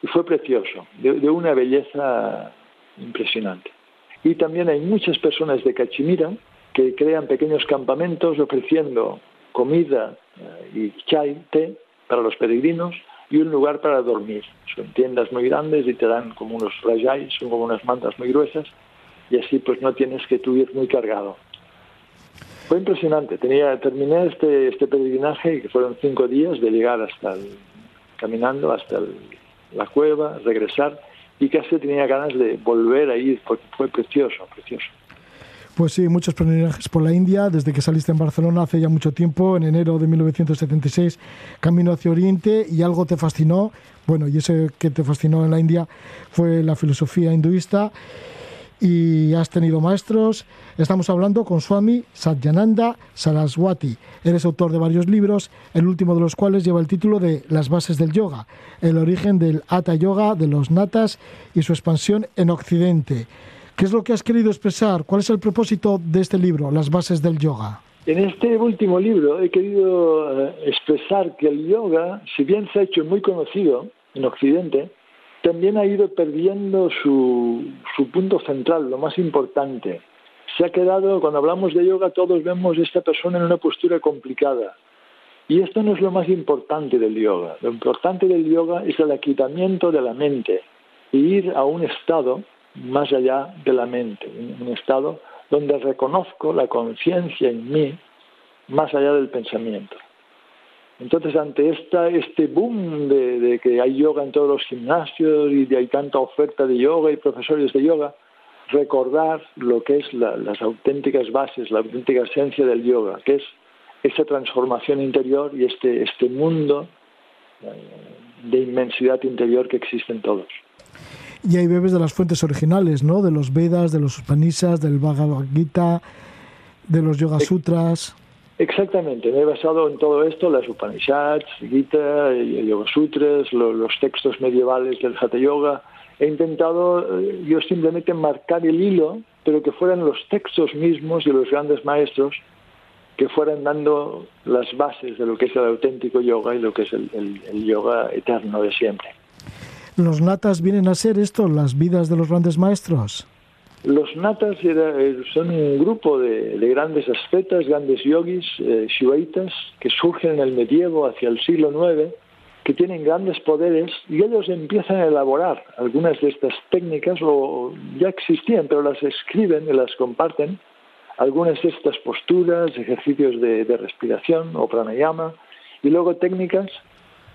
y fue precioso, de, de una belleza impresionante. Y también hay muchas personas de Cachemira que crean pequeños campamentos ofreciendo comida eh, y chai, té para los peregrinos y un lugar para dormir. Son tiendas muy grandes y te dan como unos rayais, son como unas mantas muy gruesas y así pues no tienes que tú ir muy cargado. Fue impresionante. Tenía, terminé este, este peregrinaje, que fueron cinco días, de llegar hasta el, caminando hasta la cueva, regresar, y casi tenía ganas de volver a ir, porque fue precioso, precioso. Pues sí, muchos peregrinajes por la India, desde que saliste en Barcelona hace ya mucho tiempo, en enero de 1976, camino hacia Oriente y algo te fascinó, bueno, y ese que te fascinó en la India fue la filosofía hinduista y has tenido maestros. Estamos hablando con Swami Satyananda Saraswati. Eres autor de varios libros, el último de los cuales lleva el título de Las bases del yoga, el origen del Hatha Yoga, de los natas y su expansión en Occidente. ¿Qué es lo que has querido expresar? ¿Cuál es el propósito de este libro, Las bases del yoga? En este último libro he querido eh, expresar que el yoga, si bien se ha hecho muy conocido en Occidente, también ha ido perdiendo su, su punto central, lo más importante. Se ha quedado, cuando hablamos de yoga, todos vemos a esta persona en una postura complicada. Y esto no es lo más importante del yoga. Lo importante del yoga es el aquietamiento de la mente y ir a un estado más allá de la mente, un estado donde reconozco la conciencia en mí más allá del pensamiento. Entonces, ante esta, este boom de, que hay yoga en todos los gimnasios y de hay tanta oferta de yoga y profesores de yoga, recordar lo que es la- las auténticas bases, la auténtica esencia del yoga, que es esa transformación interior y este, este mundo eh, de inmensidad interior que existe en todos. Y ahí bebes de las fuentes originales, ¿no? De los Vedas, de los Upanishads, del Bhagavad Gita, de los Yoga Sutras. Exactamente, me he basado en todo esto, las Upanishads, Gita, Yoga Sutras, lo- los textos medievales del Hatha Yoga. He intentado eh, yo simplemente marcar el hilo, pero que fueran los textos mismos de los grandes maestros que fueran dando las bases de lo que es el auténtico yoga y lo que es el, el- el yoga eterno de siempre. ¿Los natas vienen a ser esto, las vidas de los grandes maestros? Los natas era- eh, son un grupo de, de grandes ascetas, grandes yogis, eh, shivaitas, que surgen en el medievo hacia el siglo IX, que tienen grandes poderes y ellos empiezan a elaborar algunas de estas técnicas, o ya existían, pero las escriben y las comparten, algunas de estas posturas, ejercicios de respiración o pranayama, y luego técnicas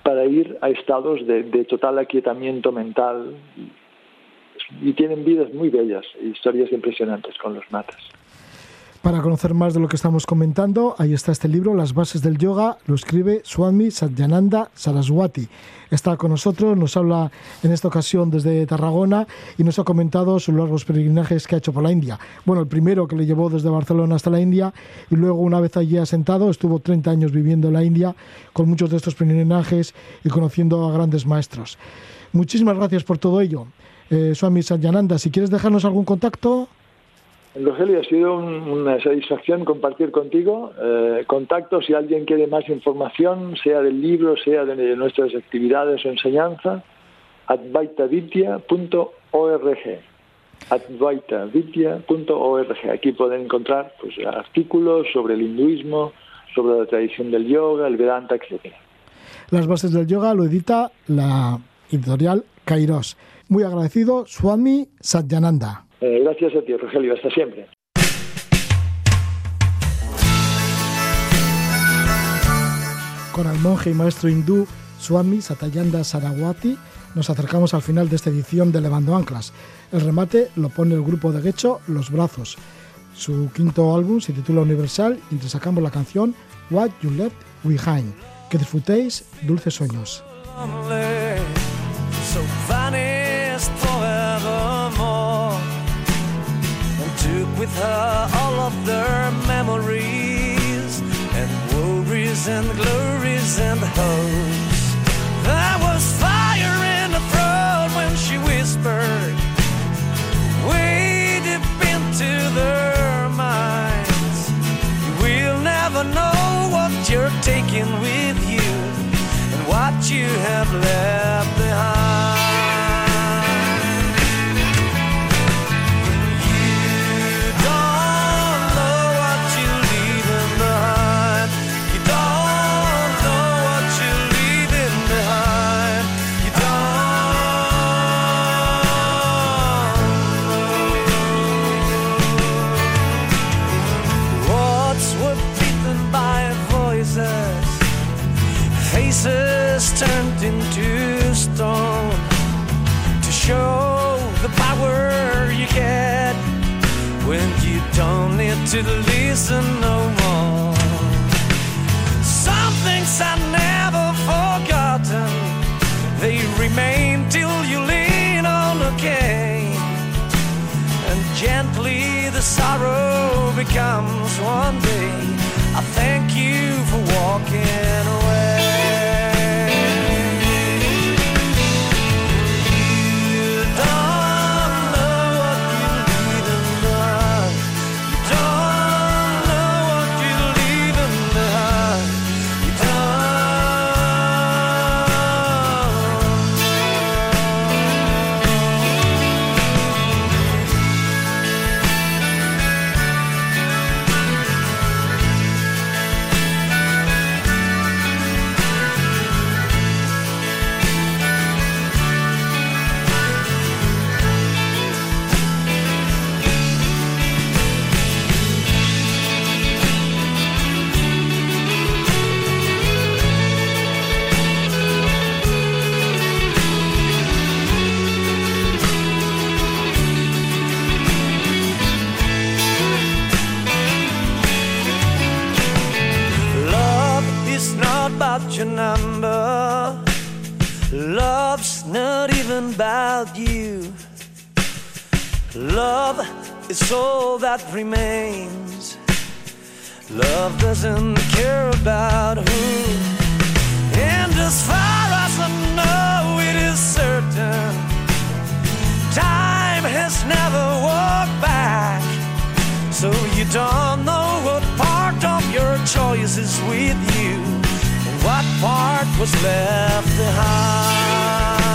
para ir a estados de, de total aquietamiento mental y tienen vidas muy bellas, historias impresionantes con los natas. Para conocer más de lo que estamos comentando, ahí está este libro, Las bases del yoga, lo escribe Swami Satyananda Saraswati. Está con nosotros, nos habla en esta ocasión desde Tarragona y nos ha comentado sus largos peregrinajes que ha hecho por la India. Bueno, el primero que le llevó desde Barcelona hasta la India y luego una vez allí asentado estuvo 30 años viviendo en la India con muchos de estos peregrinajes y conociendo a grandes maestros. Muchísimas gracias por todo ello. Eh, Swami Satyananda, si quieres dejarnos algún contacto... Rogelio, ha sido un- una satisfacción compartir contigo. Eh, contacto si alguien quiere más información, sea del libro, sea de nuestras actividades o enseñanza, advaitavidya.org. advaitavidya.org. Aquí pueden encontrar pues, artículos sobre el hinduismo, sobre la tradición del yoga, el Vedanta, etc. Las bases del yoga lo edita la editorial Kairos. Muy agradecido, Swami Satyananda. Eh, gracias a ti, Rogelio. Hasta siempre. Con el monje y maestro hindú Swami Satyananda Saraswati nos acercamos al final de esta edición de Levando Anclas. El remate lo pone el grupo de Guecho Los Brazos. Su quinto álbum se titula Universal y entresacamos la canción What You Left Behind. Que disfrutéis dulces sueños. so vanished forevermore, with her all of their memories and worries and glories and hopes. There was fire in her throat when she whispered, way deep into their minds. You will never know what you're taking with you and what you have left behind. To listen no more. Some things are never forgotten, they remain till you lean on a cane. And gently the sorrow becomes one day. I thank you for walking away. Love is all that remains. Love doesn't care about who. And as far as I know, it is certain. Time has never walked back. So you don't know what part of your choice is with you, what part was left behind.